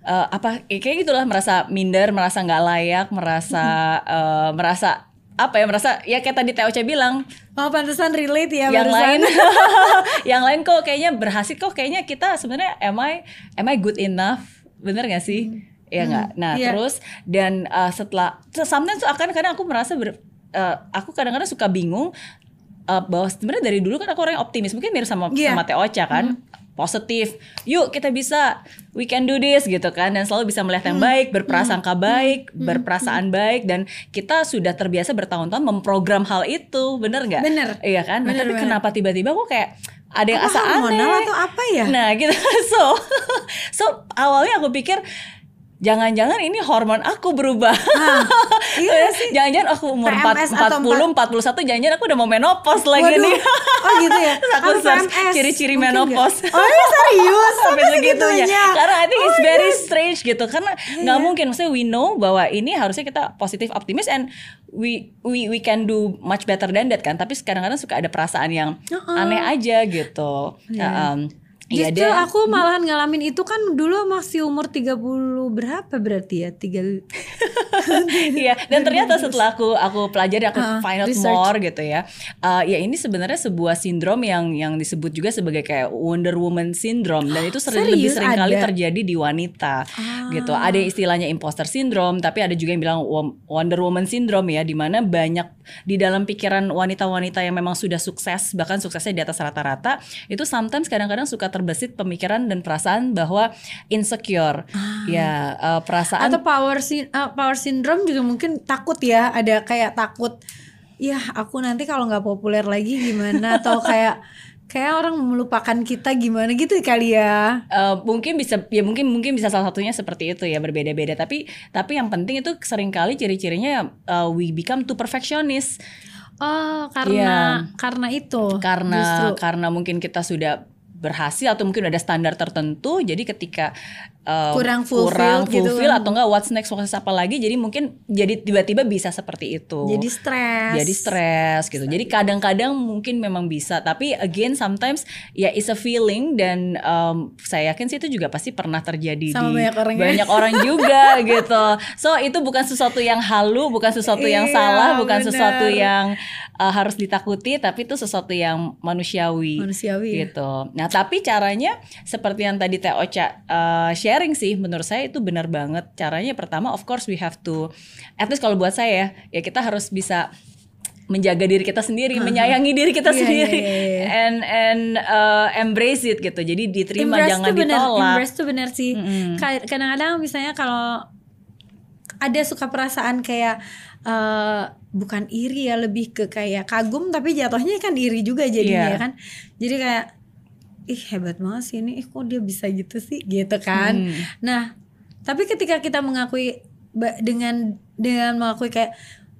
uh, apa ya kayak gitulah merasa minder, merasa nggak layak, merasa uh, merasa apa ya merasa ya kayak tadi Ocha bilang Oh pantesan relate ya yang barusan. lain. [laughs] [laughs] Yang lain kok kayaknya berhasil kok kayaknya kita sebenarnya am I am I good enough? Bener gak sih? Ya nggak nah iya. terus dan uh, setelah sometimes tuh akan kadang aku merasa ber- uh, aku kadang-kadang suka bingung uh, bahwa sebenarnya dari dulu kan aku orang yang optimis mungkin mirip sama Iya. sama Ocha kan positif yuk kita bisa. We can do this gitu kan. Dan selalu bisa melihat yang baik berprasangka baik berperasaan baik. Dan kita sudah terbiasa bertahun-tahun memprogram hal itu. Bener nggak? Bener. iya kan? Nah, Bener, tapi bener. kenapa tiba-tiba kok kayak ada yang Apa asa aneh? atau apa ya? nah gitu. [laughs] So so awalnya aku pikir jangan-jangan ini hormon aku berubah Ah, [laughs] iya sih. jangan-jangan aku umur PMS 4, atau 40 41 jangan-jangan aku udah mau menopause lagi Waduh. nih Oh gitu ya? [laughs] Terus aku search ciri-ciri menopause. Oh iya [laughs] serius? sampai segitunya karena I think it's Oh, very iya. strange gitu karena nggak mungkin maksudnya we know bahwa ini harusnya kita positif optimis and we we we can do much better than that kan tapi kadang-kadang suka ada perasaan yang Uh-uh. aneh aja gitu Iya. Um, Iya Justru aku malahan ngalamin itu kan dulu masih umur 30 berapa berarti ya? Tiga [laughs] Iya, dan ternyata setelah aku aku pelajari aku Uh, find out research. more gitu ya. Uh, ya ini sebenarnya sebuah sindrom yang yang disebut juga sebagai kayak Wonder Woman syndrome dan itu sering lebih Serius sering kali ada? terjadi di wanita. gitu. Ada yang istilahnya imposter syndrome, tapi ada juga yang bilang Wonder Woman syndrome ya, di mana banyak di dalam pikiran wanita-wanita yang memang sudah sukses, bahkan suksesnya di atas rata-rata, itu sometimes kadang-kadang suka terbesit pemikiran dan perasaan bahwa insecure, Ah. ya uh, perasaan Atau power sy- uh, power syndrome juga mungkin takut ya, ada kayak takut ya aku nanti kalau nggak populer lagi gimana [laughs] atau kayak kayak orang melupakan kita gimana gitu kali ya. Uh, mungkin bisa ya mungkin mungkin bisa salah satunya seperti itu ya berbeda-beda tapi tapi yang penting itu sering kali ciri-cirinya uh, we become too perfectionist Oh, karena Iya. karena itu. karena justru. karena mungkin kita sudah berhasil atau mungkin ada standar tertentu jadi ketika uh, Kurang kurang fulfilled gitu fulfill kan. atau enggak what's next what's apa lagi jadi mungkin jadi tiba-tiba bisa seperti itu jadi stres. jadi stres gitu. Jadi kadang-kadang mungkin memang bisa, tapi again sometimes ya is a feeling dan um, saya yakin sih itu juga pasti pernah terjadi Sama di banyak orang ya. banyak orang juga [laughs] gitu. So itu bukan sesuatu yang halu, bukan sesuatu yang Iya, salah, bukan benar. sesuatu yang uh, harus ditakuti, tapi itu sesuatu yang manusiawi. Manusiawi ya. gitu. Nah tapi caranya seperti yang tadi Teh Ocha uh, sharing sih, menurut saya itu benar banget. Caranya pertama of course we have to, at least kalau buat saya ya kita harus bisa menjaga diri kita sendiri, menyayangi diri kita Iya, sendiri, iya, iya, iya. and and uh, embrace it gitu. Jadi diterima Embrace jangan bener, ditolak. embrace tuh bener sih. Kayak Kadang-kadang misalnya kalau ada suka perasaan kayak eh, bukan iri ya lebih ke kayak kagum tapi jatuhnya kan iri juga jadinya Iya. ya kan. Jadi kayak ih hebat banget sih ini, ih kok dia bisa gitu sih gitu kan. Hmm. Nah, tapi ketika kita mengakui dengan dengan mengakui kayak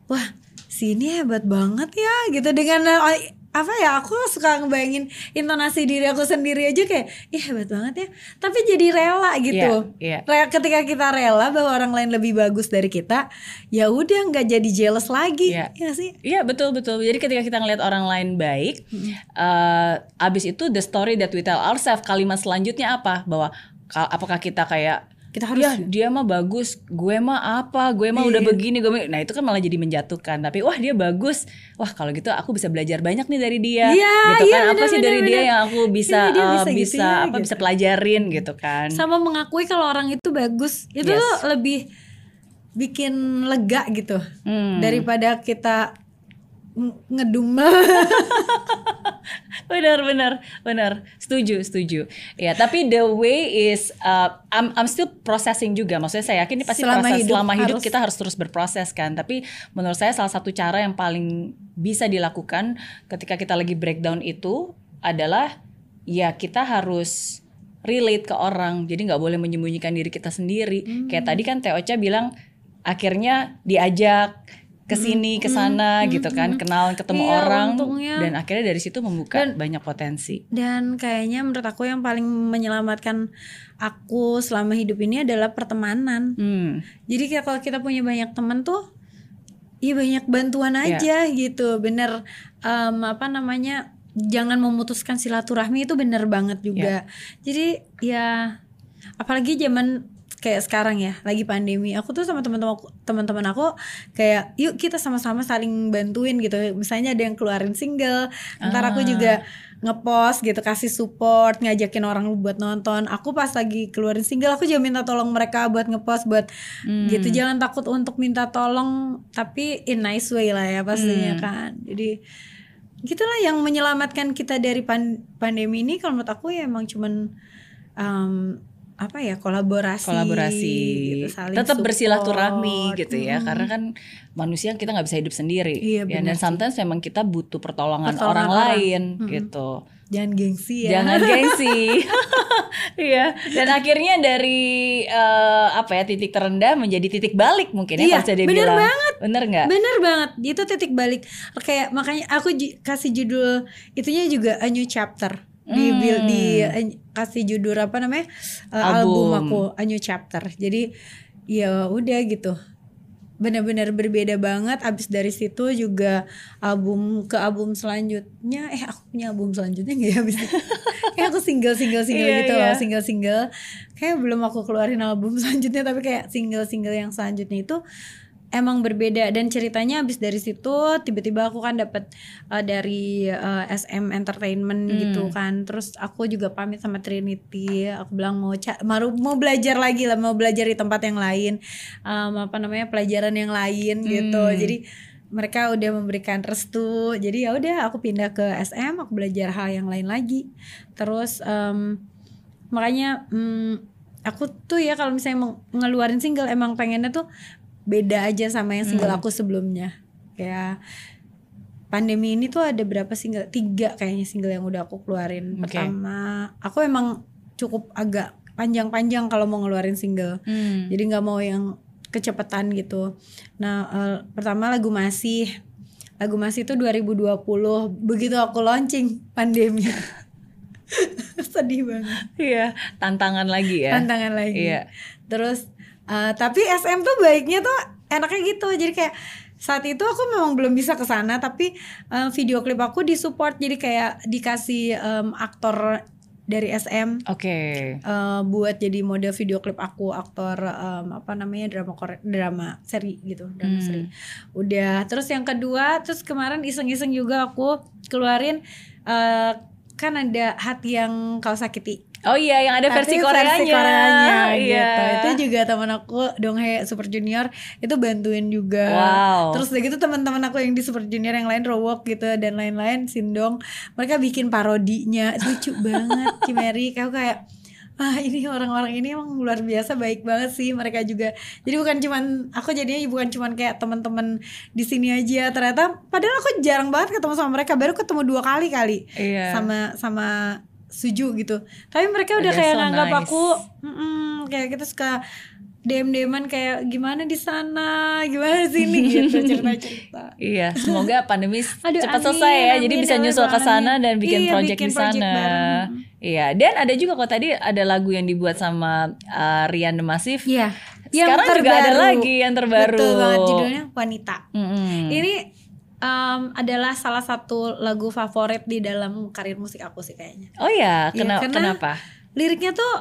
wah si ini hebat banget ya gitu dengan eh, apa ya aku suka ngebayangin intonasi diri aku sendiri aja kayak ih hebat banget ya tapi jadi rela gitu Iya, iya. Re- ketika kita rela bahwa orang lain lebih bagus dari kita ya udah nggak jadi jealous lagi Iya. ya nggak sih Iya betul betul. Jadi ketika kita ngelihat orang lain baik, eh, abis itu the story that we tell ourselves kalimat selanjutnya apa? Bahwa ka- apakah kita kayak kita harus ya dia mah bagus, gue mah apa, gue mah udah begini, gue mah-" nah itu kan malah jadi menjatuhkan. Tapi wah dia bagus, wah kalau gitu aku bisa belajar banyak nih dari dia, Iya, gitu iya, kan? apa benar, sih dari benar, dia yang aku bisa Iya, dia eh, bisa bisa, gitu ya, apa gitu. bisa pelajarin gitu kan? sama mengakui kalau orang itu bagus itu Yes. lebih bikin lega gitu Hmm. daripada kita ng- ngedum [laughs] benar benar benar. Setuju setuju. Ya tapi the way is uh, I'm I'm still processing juga. Maksudnya saya yakin ini pasti Selama proses hidup selama hidup harus- kita harus terus berproses kan. Tapi menurut saya salah satu cara yang paling bisa dilakukan ketika kita lagi breakdown itu adalah ya kita harus relate ke orang. Jadi nggak boleh menyembunyikan diri kita sendiri. Kayak tadi kan Teh Ocha bilang akhirnya diajak ke sini ke sana gitu kan kenal ketemu Iya, orang. untungnya. dan akhirnya dari situ membuka Dan- banyak potensi. dan kayaknya menurut aku yang paling menyelamatkan aku selama hidup ini adalah pertemanan. Hmm, jadi kalau kita punya banyak teman tuh iya banyak bantuan Iya. aja gitu. Bener em, apa namanya jangan memutuskan silaturahmi itu bener banget juga. Jadi ya apalagi zaman kayak sekarang ya lagi pandemi aku tuh sama teman-teman aku- teman-teman aku kayak yuk kita sama-sama saling bantuin gitu misalnya ada yang keluarin single ntar aku Ah. juga ngepost gitu kasih support ngajakin orang buat nonton aku pas lagi keluarin single aku juga minta tolong mereka buat ngepost buat Hmm. gitu jangan takut untuk minta tolong tapi in nice way lah ya pastinya Hmm. kan jadi gitulah yang menyelamatkan kita dari pan- pandemi ini kalau menurut aku ya emang cuman em, apa ya kolaborasi kolaborasi, gitu, tetap support. bersilaturahmi gitu ya, Mm. karena kan manusia kita nggak bisa hidup sendiri, Iya, ya, dan sometimes memang kita butuh pertolongan, Pertolongan orang, orang. lain Mm-mm. gitu. jangan gengsi ya Jangan [laughs] gengsi. Iya, dan akhirnya dari eh, apa ya titik terendah menjadi titik balik mungkin ya Iya, bener dibilang. banget. Bener nggak? Bener banget, itu titik balik. Kayak makanya aku kasih judul itunya juga a new chapter di Hmm. di kasih judul apa namanya eh, album. Album. aku a new chapter. Jadi ya udah gitu. Benar-benar berbeda banget. Abis dari situ juga album ke album selanjutnya. Eh aku punya album selanjutnya nggak ya abis? [laughs] Kayak aku single single single Iya, gitu iya. loh single single. Kayak belum aku keluarin album [laughs] selanjutnya tapi kayak single single yang selanjutnya itu emang berbeda. Dan ceritanya abis dari situ tiba-tiba aku kan dapat uh, dari uh, SM Entertainment Hmm. gitu kan. Terus aku juga pamit sama Trinity. Aku bilang mau mau mau belajar lagi lah mau belajar di tempat yang lain. Um, apa namanya pelajaran yang lain gitu. Hmm. jadi mereka udah memberikan restu. Jadi ya udah aku pindah ke SM aku belajar hal yang lain lagi. Terus em, makanya mm, aku tuh ya kalau misalnya mau ngeluarin single emang pengennya tuh beda aja sama yang single Hmm. aku sebelumnya kayak pandemi ini tuh ada berapa single tiga kayaknya single yang udah aku keluarin Oke. pertama aku emang cukup agak panjang-panjang kalau mau ngeluarin single Hmm. jadi nggak mau yang kecepatan gitu nah eh, pertama lagu masih lagu masih itu 2020 begitu aku launching pandemi [laughs] sedih banget Iya, tantangan lagi ya. tantangan lagi Iya. terus eh, tapi SM tuh baiknya tuh enaknya gitu. Jadi kayak saat itu aku memang belum bisa ke sana tapi eh, video klip aku disupport. Jadi kayak dikasih em, aktor dari SM Oke. eh, buat jadi model video klip aku aktor em, apa namanya drama Korea drama seri gitu drama Hmm. seri udah. Terus yang kedua terus kemarin iseng-iseng juga aku keluarin eh, kan ada hati yang kau sakiti Oh iya, yang ada versi Tapi Koreanya. versi Koreanya Iya. gitu itu juga teman aku Donghae Super Junior itu bantuin juga Wow. terus udah gitu teman-teman aku yang di Super Junior yang lain Rowok gitu dan lain-lain Sindong mereka bikin parodinya lucu [laughs] banget Cimeri kayak kayak ah ini orang-orang ini emang luar biasa baik banget sih mereka juga jadi bukan cuman aku jadinya bukan cuman kayak teman-teman di sini aja ternyata padahal aku jarang banget ketemu sama mereka baru ketemu dua kali kali Iya. sama sama Suju gitu tapi mereka udah That's kayak so nganggap nice. aku mm-mm, kayak kita suka DM DMan kayak gimana di sana gimana di sini [laughs] gitu cerita-cerita Iya, semoga pandemi Aduh, cepat amin, selesai ya. Jadi amin, bisa amin, nyusul ke sana dan bikin Iya, project bikin di sana. Iya, dan ada juga kok tadi ada lagu yang dibuat sama uh, Rian The Massive. Iya Sekarang juga ada lagi yang terbaru. betul banget judulnya Wanita Mm-mm. ini em, adalah salah satu lagu favorit di dalam karir musik aku sih kayaknya. Oh ya, Iya, kena- karena- kenapa? liriknya tuh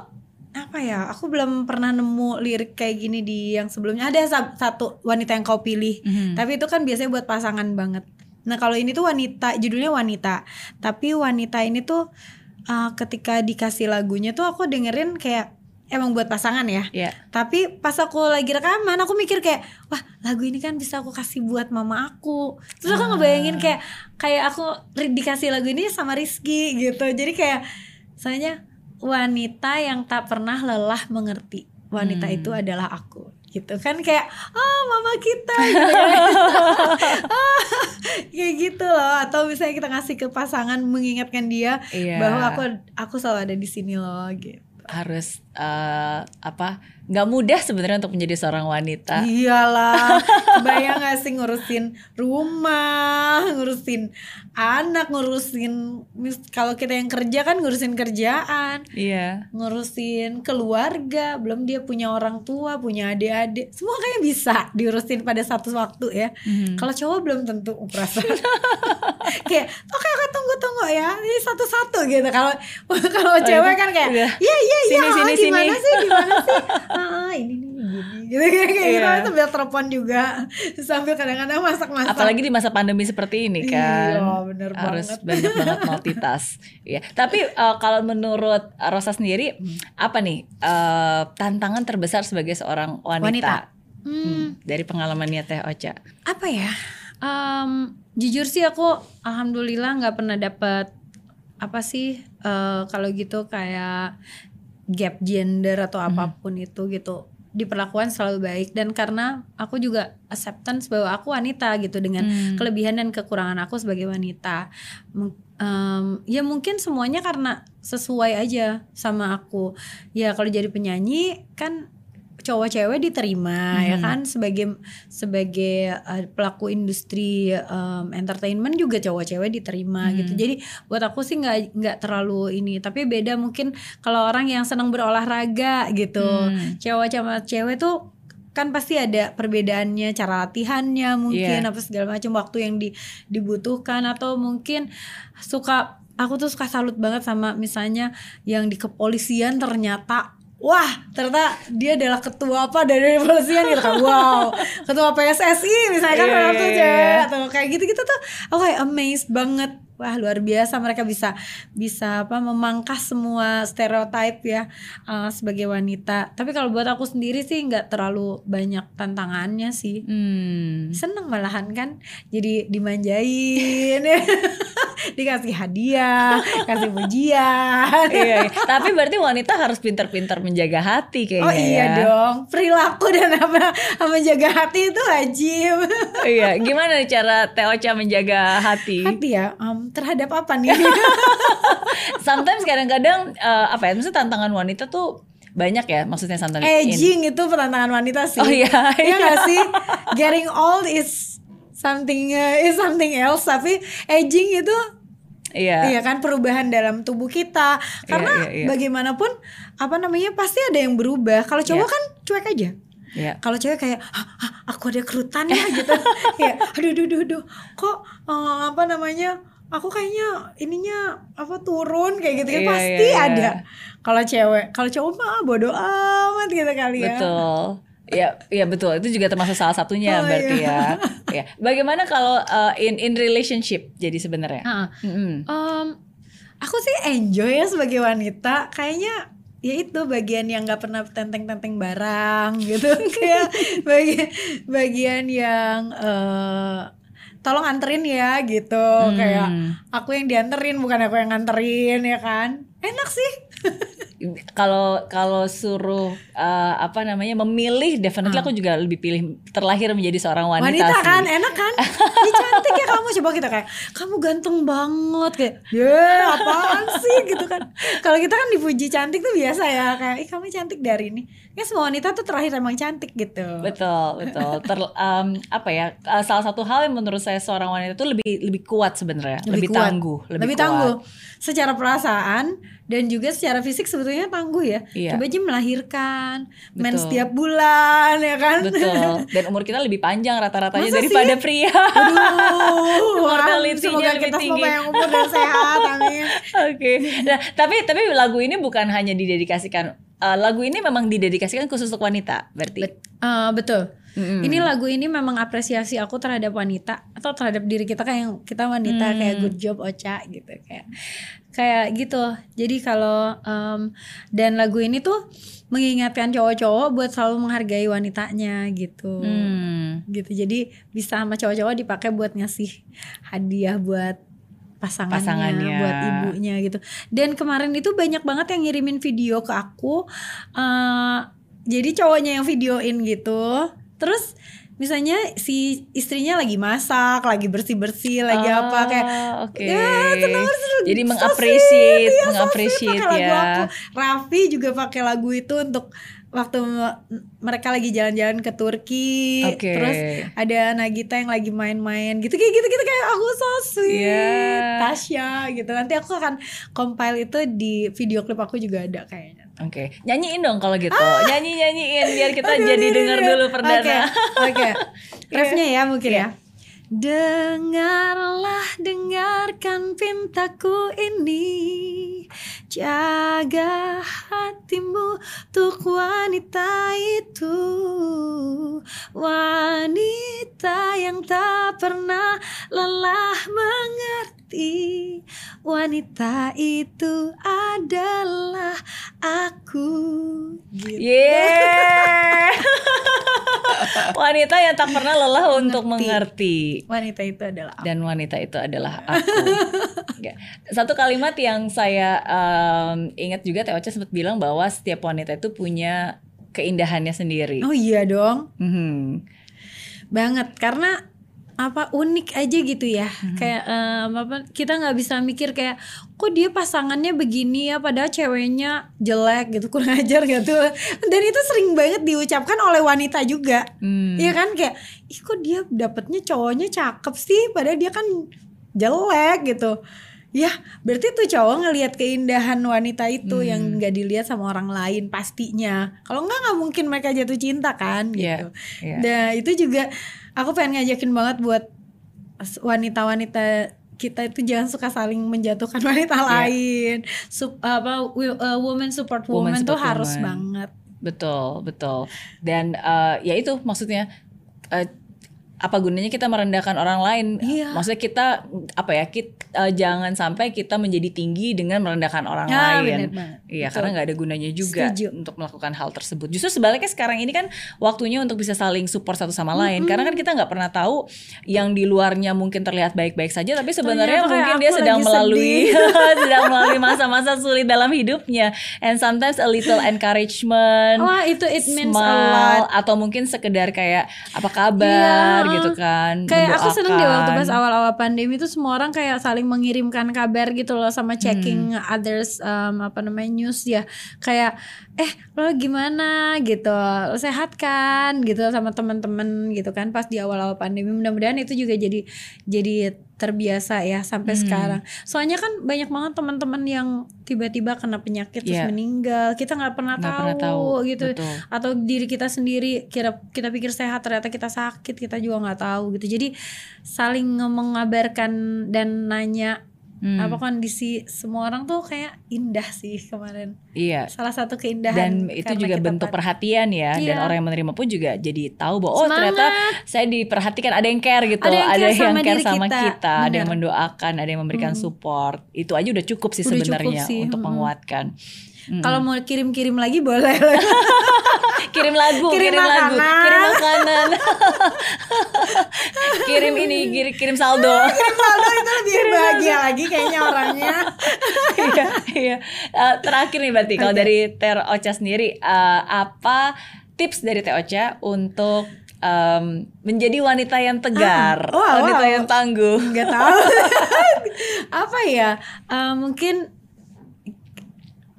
apa ya aku belum pernah nemu lirik kayak gini di yang sebelumnya. Ada sa- satu wanita yang kau pilih Mhm. tapi itu kan biasanya buat pasangan banget. Nah kalau ini tuh wanita judulnya wanita. Tapi wanita ini tuh uh, ketika dikasih lagunya tuh aku dengerin kayak emang buat pasangan ya Ya. tapi pas aku lagi rekaman aku mikir kayak wah lagu ini kan bisa aku kasih buat mama aku terus aku ngebayangin kayak kayak aku dikasih lagu ini sama Rizky gitu jadi kayak soalnya wanita yang tak pernah lelah mengerti wanita Hmm. itu adalah aku gitu kan kayak ah mama kita [laughs] gitu kan. [laughs] Ah, kayak gitu loh atau misalnya kita ngasih ke pasangan mengingatkan dia Iya. bahwa aku aku selalu ada di sini loh gitu Harus eh, apa? Nggak mudah sebenarnya untuk menjadi seorang wanita. Iyalah, [laughs] kebayang gak sih ngurusin rumah, ngurusin anak, ngurusin kalau kita yang kerja kan ngurusin kerjaan, Iya. ngurusin keluarga, belum dia punya orang tua, punya adik-adik, semua kayaknya bisa diurusin pada satu waktu ya. Mhm. Kalau cowok belum tentu perasaan. [laughs] kayak oke oke tunggu tunggu ya ini satu satu gitu kalau [laughs] kalau cewek kan kayak Iya. iya iya Sini, ah, sini, gimana sini." sih gimana sih ah, ini nih gini gitu kayak kayak gitu Iya. sambil telepon juga sambil kadang-kadang masak-masak Apalagi di masa pandemi seperti ini kan. Iya, bener Harus banget. banyak banget [laughs] multitask. Iya. Tapi eh, kalau menurut Rosa sendiri apa nih eh, tantangan terbesar sebagai seorang wanita? Wanita. Hmm, Hmm, dari pengalamannya Teh Ocha. apa ya Em, jujur sih aku alhamdulillah nggak pernah dapat apa sih eh, kalau gitu kayak gap gender atau apa pun itu gitu diperlakukan selalu baik. Dan karena aku juga acceptance bahwa aku wanita gitu dengan Hmm. kelebihan dan kekurangan aku sebagai wanita. Em, ya mungkin semuanya karena sesuai aja sama aku. Ya kalau jadi penyanyi kan cowok cewek diterima ya Mhm. kan sebagai sebagai eh, pelaku industri em, entertainment juga cowok cewek diterima Hmm. gitu jadi buat aku sih nggak nggak terlalu ini tapi beda mungkin kalau orang yang senang berolahraga gitu Hmm. cowok sama cewek tuh kan pasti ada perbedaannya cara latihannya mungkin Iya. apa segala macam waktu yang di, dibutuhkan atau mungkin suka aku tuh suka salut banget sama misalnya yang di kepolisian ternyata wah ternyata dia adalah ketua apa? Dari revolusian gitu kan? [laughs] Wow. Ketua PSSI misalnya kan tuh iya, cewek iya. atau kayak gitu-gitu tuh aku kayak amazed banget wah luar biasa mereka bisa bisa apa memangkas semua stereotip ya uh, sebagai wanita tapi kalau buat aku sendiri sih nggak terlalu banyak tantangannya sih Hmm. seneng malahan kan jadi dimanjain [laughs] dikasih hadiah kasih pujian iya, iya. Tapi berarti wanita harus pintar-pintar menjaga hati kayaknya oh iya ya. dong perilaku dan apa menjaga hati itu wajib iya, gimana cara Teocha menjaga hati? hati ya em, terhadap apa nih [laughs] Sometimes kadang-kadang eh, apa ya? Maksudnya tantangan wanita tuh banyak ya maksudnya sometimes. in- aging itu pertantangan wanita sih Oh iya, Iya iya. [laughs] nggak sih getting old is something uh, is something else tapi aging itu Iya. Iya kan perubahan dalam tubuh kita karena iya, iya. bagaimanapun apa namanya pasti ada yang berubah. Kalau cowok Iya. kan cuek aja. Iya. Kalau cewek kayak "Hah, hah, aku ada kerutan ya gitu. [laughs] ya, aduh aduh aduh, aduh. Kok eh, apa namanya? Aku kayaknya ininya apa turun kayak gitu kan Iya, pasti iya, iya. ada. Kalau cewek, kalau cowok mah bodo amat gitu kali ya. Betul. Ya, ya betul. Itu juga termasuk salah satunya Oh, berarti iya. ya. [laughs] Ya. Bagaimana kalau uh, in in relationship jadi sebenarnya? Heeh. Mm-mm. Em, aku sih enjoy ya sebagai wanita. Kayaknya ya itu bagian yang nggak pernah tenteng-tenteng barang gitu. [laughs] Kayak bagian bagian yang eh tolong anterin ya gitu. Kayak aku yang dianterin bukan aku yang nganterin ya kan. Enak sih. [laughs] Kalau kalau suruh uh, apa namanya memilih, definitely aku juga lebih pilih terlahir menjadi seorang wanita. Wanita sih. kan enak kan? Ih cantik ya kamu coba kita kayak kamu ganteng banget kayak ya apaan sih gitu kan. Kalau kita kan dipuji cantik tuh biasa ya kayak ih kamu cantik dari ini. Ya semua wanita tuh terakhir emang cantik gitu. Betul, betul. Ter, um, apa ya? uh, salah satu hal yang menurut saya seorang wanita itu lebih lebih kuat sebenarnya, lebih, kuat. tangguh, lebih, lebih kuat. tangguh secara perasaan dan juga secara fisik sebetulnya tangguh ya. Iya. Coba aja melahirkan, men Betul. setiap bulan ya kan. Betul. [laughs] Dan umur kita lebih panjang rata-ratanya Masa daripada sih? pria. Aduh, [laughs] Mortality-nya semoga lebih kita semua tinggi. panjang umur dan sehat, amin. [laughs] Oke. Nah, tapi tapi lagu ini bukan hanya didedikasikan uh, lagu ini memang didedikasikan khusus untuk wanita, berarti. Eh, betul. Mm-mm. Ini lagu ini memang apresiasi aku terhadap wanita atau terhadap diri kita kayak yang kita wanita Hmm. kayak good job Ocha gitu kayak kayak gitu. Jadi kalau em, dan lagu ini tuh mengingatkan cowok-cowok buat selalu menghargai wanitanya gitu. Hmm. Gitu. Jadi bisa sama cowok-cowok dipakai buat ngasih hadiah buat pasangannya, Pasangannya. buat ibunya gitu. Dan kemarin itu banyak banget yang ngirimin video ke aku. eh jadi cowoknya yang videoin gitu. Terus misalnya si istrinya lagi masak, lagi bersih-bersih, lagi apa kayak Ah, oke. Ya, tenang. Jadi mengapresiasi, iya, so mengapresiasi lagu ya. aku. Raffi juga pakai lagu itu untuk waktu me- mereka lagi jalan-jalan ke Turki. Oke. Terus ada Nagita yang lagi main-main gitu kayak gitu-gitu kayak aku so sweet. Iya. Tasya gitu. Nanti aku akan compile itu di video klip aku juga ada kayaknya. Oke, nyanyiin dong kalau gitu. Nyanyi nyanyiin biar kita Ah! Aduh, jadi aduh. dulu perdana. Oke, Oke. [laughs] Refnya ya mungkin Iya. ya. Dengarlah, dengarkan pintaku ini Jaga hatimu untuk wanita itu Wanita yang tak pernah lelah mengerti Wanita itu adalah aku gitu. Yeah. [laughs] wanita yang tak pernah lelah untuk mengerti. Wanita itu adalah aku Dan wanita itu adalah aku. Ya. Satu kalimat yang saya em, ingat juga Teh Ocha sempat bilang bahwa setiap wanita itu punya keindahannya sendiri. Oh iya dong. Mhm. banget karena apa unik aja gitu ya. Kayak em, apa kita nggak bisa mikir kayak kok dia pasangannya begini ya padahal ceweknya jelek gitu. Kurang [laughs] ajar gitu dan itu sering banget diucapkan oleh wanita juga. Hmm. Iya kan? Kayak ih kok dia dapetnya cowoknya cakep sih? Padahal dia kan jelek gitu ya berarti tuh cowok ngelihat keindahan wanita itu yang Hmm. nggak dilihat sama orang lain pastinya kalau nggak nggak mungkin mereka jatuh cinta kan Iya, gitu iya. nah itu juga aku pengen ngajakin banget buat wanita-wanita kita itu jangan suka saling menjatuhkan [laughs] wanita lain. Sup, apa uh, woman support Woman woman, tuh support harus woman. banget. Betul, betul. Dan eh, ya itu maksudnya eh, apa gunanya kita merendahkan orang lain? Iya. Maksudnya kita apa ya? Kita, jangan sampai kita menjadi tinggi dengan merendahkan orang Ya, lain. bener. Iya, Betul. karena nggak ada gunanya juga Setuju. untuk melakukan hal tersebut. Justru sebaliknya sekarang ini kan waktunya untuk bisa saling support satu sama lain. Karena kan kita nggak pernah tahu yang di luarnya mungkin terlihat baik-baik saja, tapi sebenarnya mungkin dia sedang melalui [laughs] sedang melalui masa-masa sulit dalam hidupnya. And sometimes a little encouragement Wah itu it means a smile lot. atau mungkin sekedar kayak apa kabar Iya, gitu kan Kayak aku seneng deh waktu pas awal-awal pandemi itu semua orang kayak saling mengirimkan kabar gitu loh sama checking Hmm. others um, apa namanya news ya. Kayak eh lo gimana gitu, lo sehat kan gitu sama teman-teman gitu kan pas di awal-awal pandemi. Mudah-mudahan itu juga jadi jadi terbiasa ya sampai Hmm. sekarang. Soalnya kan banyak banget teman-teman yang tiba-tiba kena penyakit terus Iya. meninggal. Kita nggak pernah, tahu, pernah tahu, gitu betul. atau diri kita sendiri kira kita pikir sehat ternyata kita sakit kita juga nggak tahu gitu jadi saling mengabarkan dan nanya Hmm. apa kondisi semua orang tuh kayak indah sih kemarin iya salah satu keindahan dan itu juga bentuk perhatian ya dan Iya. orang yang menerima pun juga jadi tahu bahwa oh Semangat. ternyata saya diperhatikan ada yang care gitu Ada yang care sama care diri sama kita. kita, ada yang mendoakan ada yang memberikan support itu aja udah cukup sih Udah cukup sebenarnya sih, untuk mm-mm. menguatkan kalau mau kirim-kirim lagi boleh. [laughs] Kirim lagu Kirim kirim, lagu kirim makanan. [laughs] kirim ini kirim, kirim saldo. [laughs] Saldo itu lebih bahagia lagi kayaknya orangnya. Iya iya. Eh, terakhir nih berarti kalau dari Ter Ocha sendiri eh, apa tips dari Teh Ocha untuk em, menjadi wanita yang tegar Ah, wow, wanita wow. yang tangguh? Nggak tahu. Apa ya? Eh, mungkin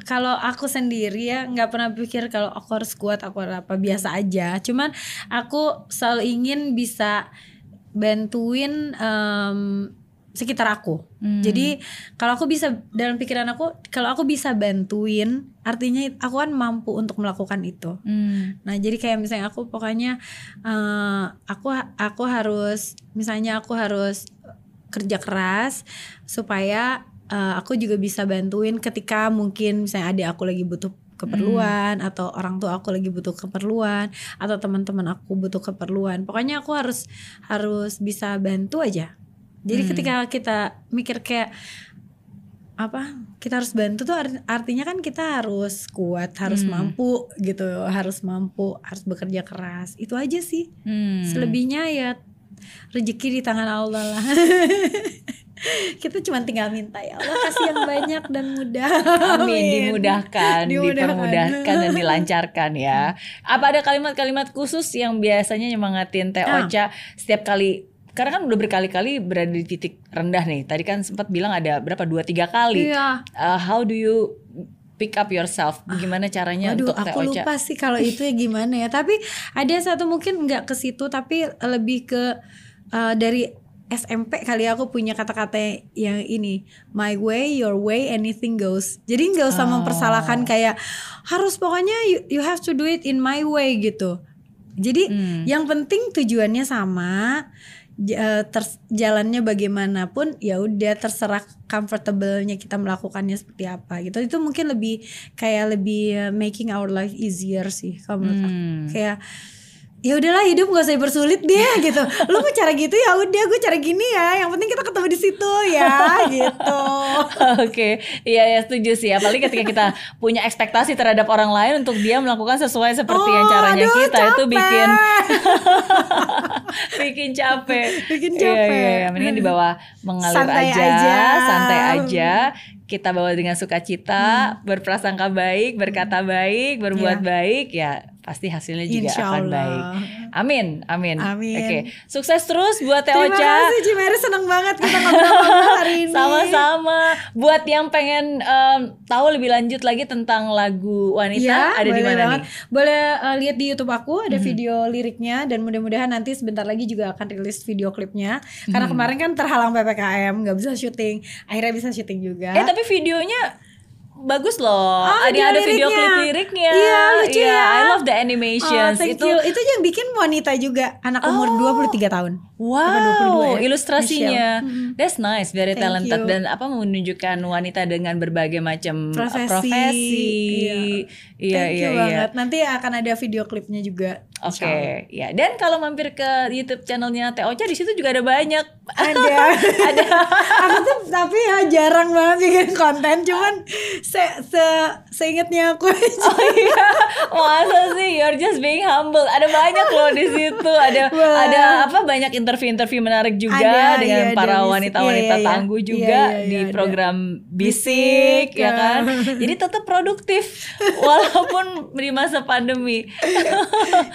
kalau aku sendiri ya nggak pernah pikir kalau aku harus kuat aku harus apa biasa aja cuman aku selalu ingin bisa bantuin em, sekitar aku Hmm. jadi kalau aku bisa dalam pikiran aku kalau aku bisa bantuin artinya aku kan mampu untuk melakukan itu Hmm. Nah, jadi kayak misalnya aku pokoknya eh, aku aku harus misalnya aku harus kerja keras supaya eh, aku juga bisa bantuin ketika mungkin misalnya adik aku lagi butuh keperluan atau orang tua aku lagi butuh keperluan atau teman-teman aku butuh keperluan. Pokoknya aku harus harus bisa bantu aja. Jadi ketika kita mikir kayak apa kita harus bantu tuh art- artinya kan kita harus kuat harus mampu gitu harus mampu harus bekerja keras itu aja sih Hmm. selebihnya ya rezeki di tangan Allah lah [laughs] kita cuma tinggal minta ya Allah kasih yang banyak dan mudah Amin, dimudahkan, Dimudahkan. dipermudahkan dan dilancarkan ya. Apa ada kalimat-kalimat khusus yang biasanya nyemangatin Teh Ah. Ocha setiap kali karena kan udah berkali-kali berada di titik rendah nih. Tadi kan sempat bilang ada berapa dua tiga kali. Iya. Uh, how do you pick up yourself? Gimana caranya Waduh, untuk Teh aku Ocha? lupa sih kalau itu ya gimana ya. Tapi ada satu mungkin nggak ke situ, tapi lebih ke uh, dari SMP kali ya, aku punya kata-kata yang ini, my way, your way, anything goes. Jadi nggak usah Oh. mempersalahkan kayak harus pokoknya you, you have to do it in my way gitu. Jadi Hmm. yang penting tujuannya sama, eh, ters- jalannya bagaimanapun ya udah terserah comfortable-nya kita melakukannya seperti apa gitu. Itu mungkin lebih kayak lebih eh, making our life easier sih kalau menurut aku. Hmm. Kayak ya udahlah hidup gak usah dipersulit deh [laughs] gitu. Lu mau cara gitu ya udah gue cara gini ya. Yang penting kita ketemu di situ ya [laughs] gitu. Oke, iya ya setuju sih. Apalagi ketika kita punya ekspektasi terhadap orang lain untuk dia melakukan sesuai seperti yang Oh, caranya aduh, kita itu capek. bikin [laughs] bikin capek. Bikin Iya, capek. Iya, iya. Mendingan dibawa mengalir Santai aja, aja. santai aja. Kita bawa dengan sukacita, berprasangka baik, berkata baik, berbuat Iya. baik, ya pasti hasilnya juga Insya akan Allah. baik. Amin, amin. Amin. Oke, sukses terus buat Teh Terima Ocha. kasih Cimeri seneng banget kita ngobrol hari ini. Sama-sama. Buat yang pengen em, tahu lebih lanjut lagi tentang lagu wanita, Iya, ada di mana nih? Boleh uh, lihat di YouTube aku ada video liriknya dan mudah-mudahan nanti sebentar lagi juga akan rilis video klipnya. Karena Mhm. kemarin kan terhalang PPKM, nggak bisa syuting. Akhirnya bisa syuting juga. Eh tapi videonya bagus loh. Oh, ada ada video klip liriknya. Iya, lucu Iya, ya. I love the Oh, animations. thank itu you. Itu yang bikin wanita juga, anak umur Oh. 23 tahun. Wow, Apa 22 ya? ilustrasinya. Michelle. That's nice, very Thank talented you. dan apa menunjukkan wanita dengan berbagai macam uh, Profesi. profesi. Iya. Iya, Thank iya, you iya. banget. Nanti akan ada video klipnya juga. Oke, ya. Dan kalau mampir ke YouTube channelnya Teocha di situ juga ada banyak. Ada. [laughs] ada. [laughs] aku tuh tapi ya jarang banget bikin konten, cuman se, se seingetnya aku aja. Oh iya, masa sih? You're just being humble. Ada banyak loh di situ. Ada Wah. ada apa banyak interview-interview menarik juga Ada, dengan iya, para wanita-wanita Iya, iya, tangguh iya. juga Iya, iya, di iya, ada. program Bisik, bisik, ya kan. ya. Jadi tetap produktif [laughs] walaupun di masa pandemi.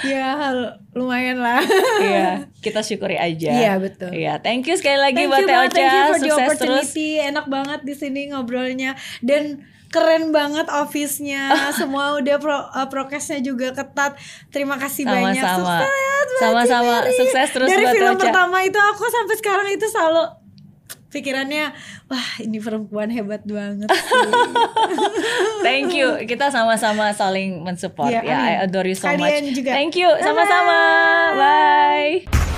ya hal- lumayan lah. Iya, kita syukuri aja. Iya, betul. Iya, thank you sekali lagi Thank buat thank you for the Sukses terus. opportunity. Enak banget di sini ngobrolnya dan keren banget office-nya. [laughs] Semua udah pro, uh, prokesnya juga ketat. Terima kasih banyak. Sama-sama. Sukses Sama-sama. Sukses terus Dari film Teocha. pertama itu aku sampai sekarang itu selalu pikirannya wah ini perempuan hebat banget sih. [laughs] Thank you. Kita sama-sama saling mensupport ya. I amin. adore you so Kalian much. juga. Thank you. Sama-sama. Bye. Ya,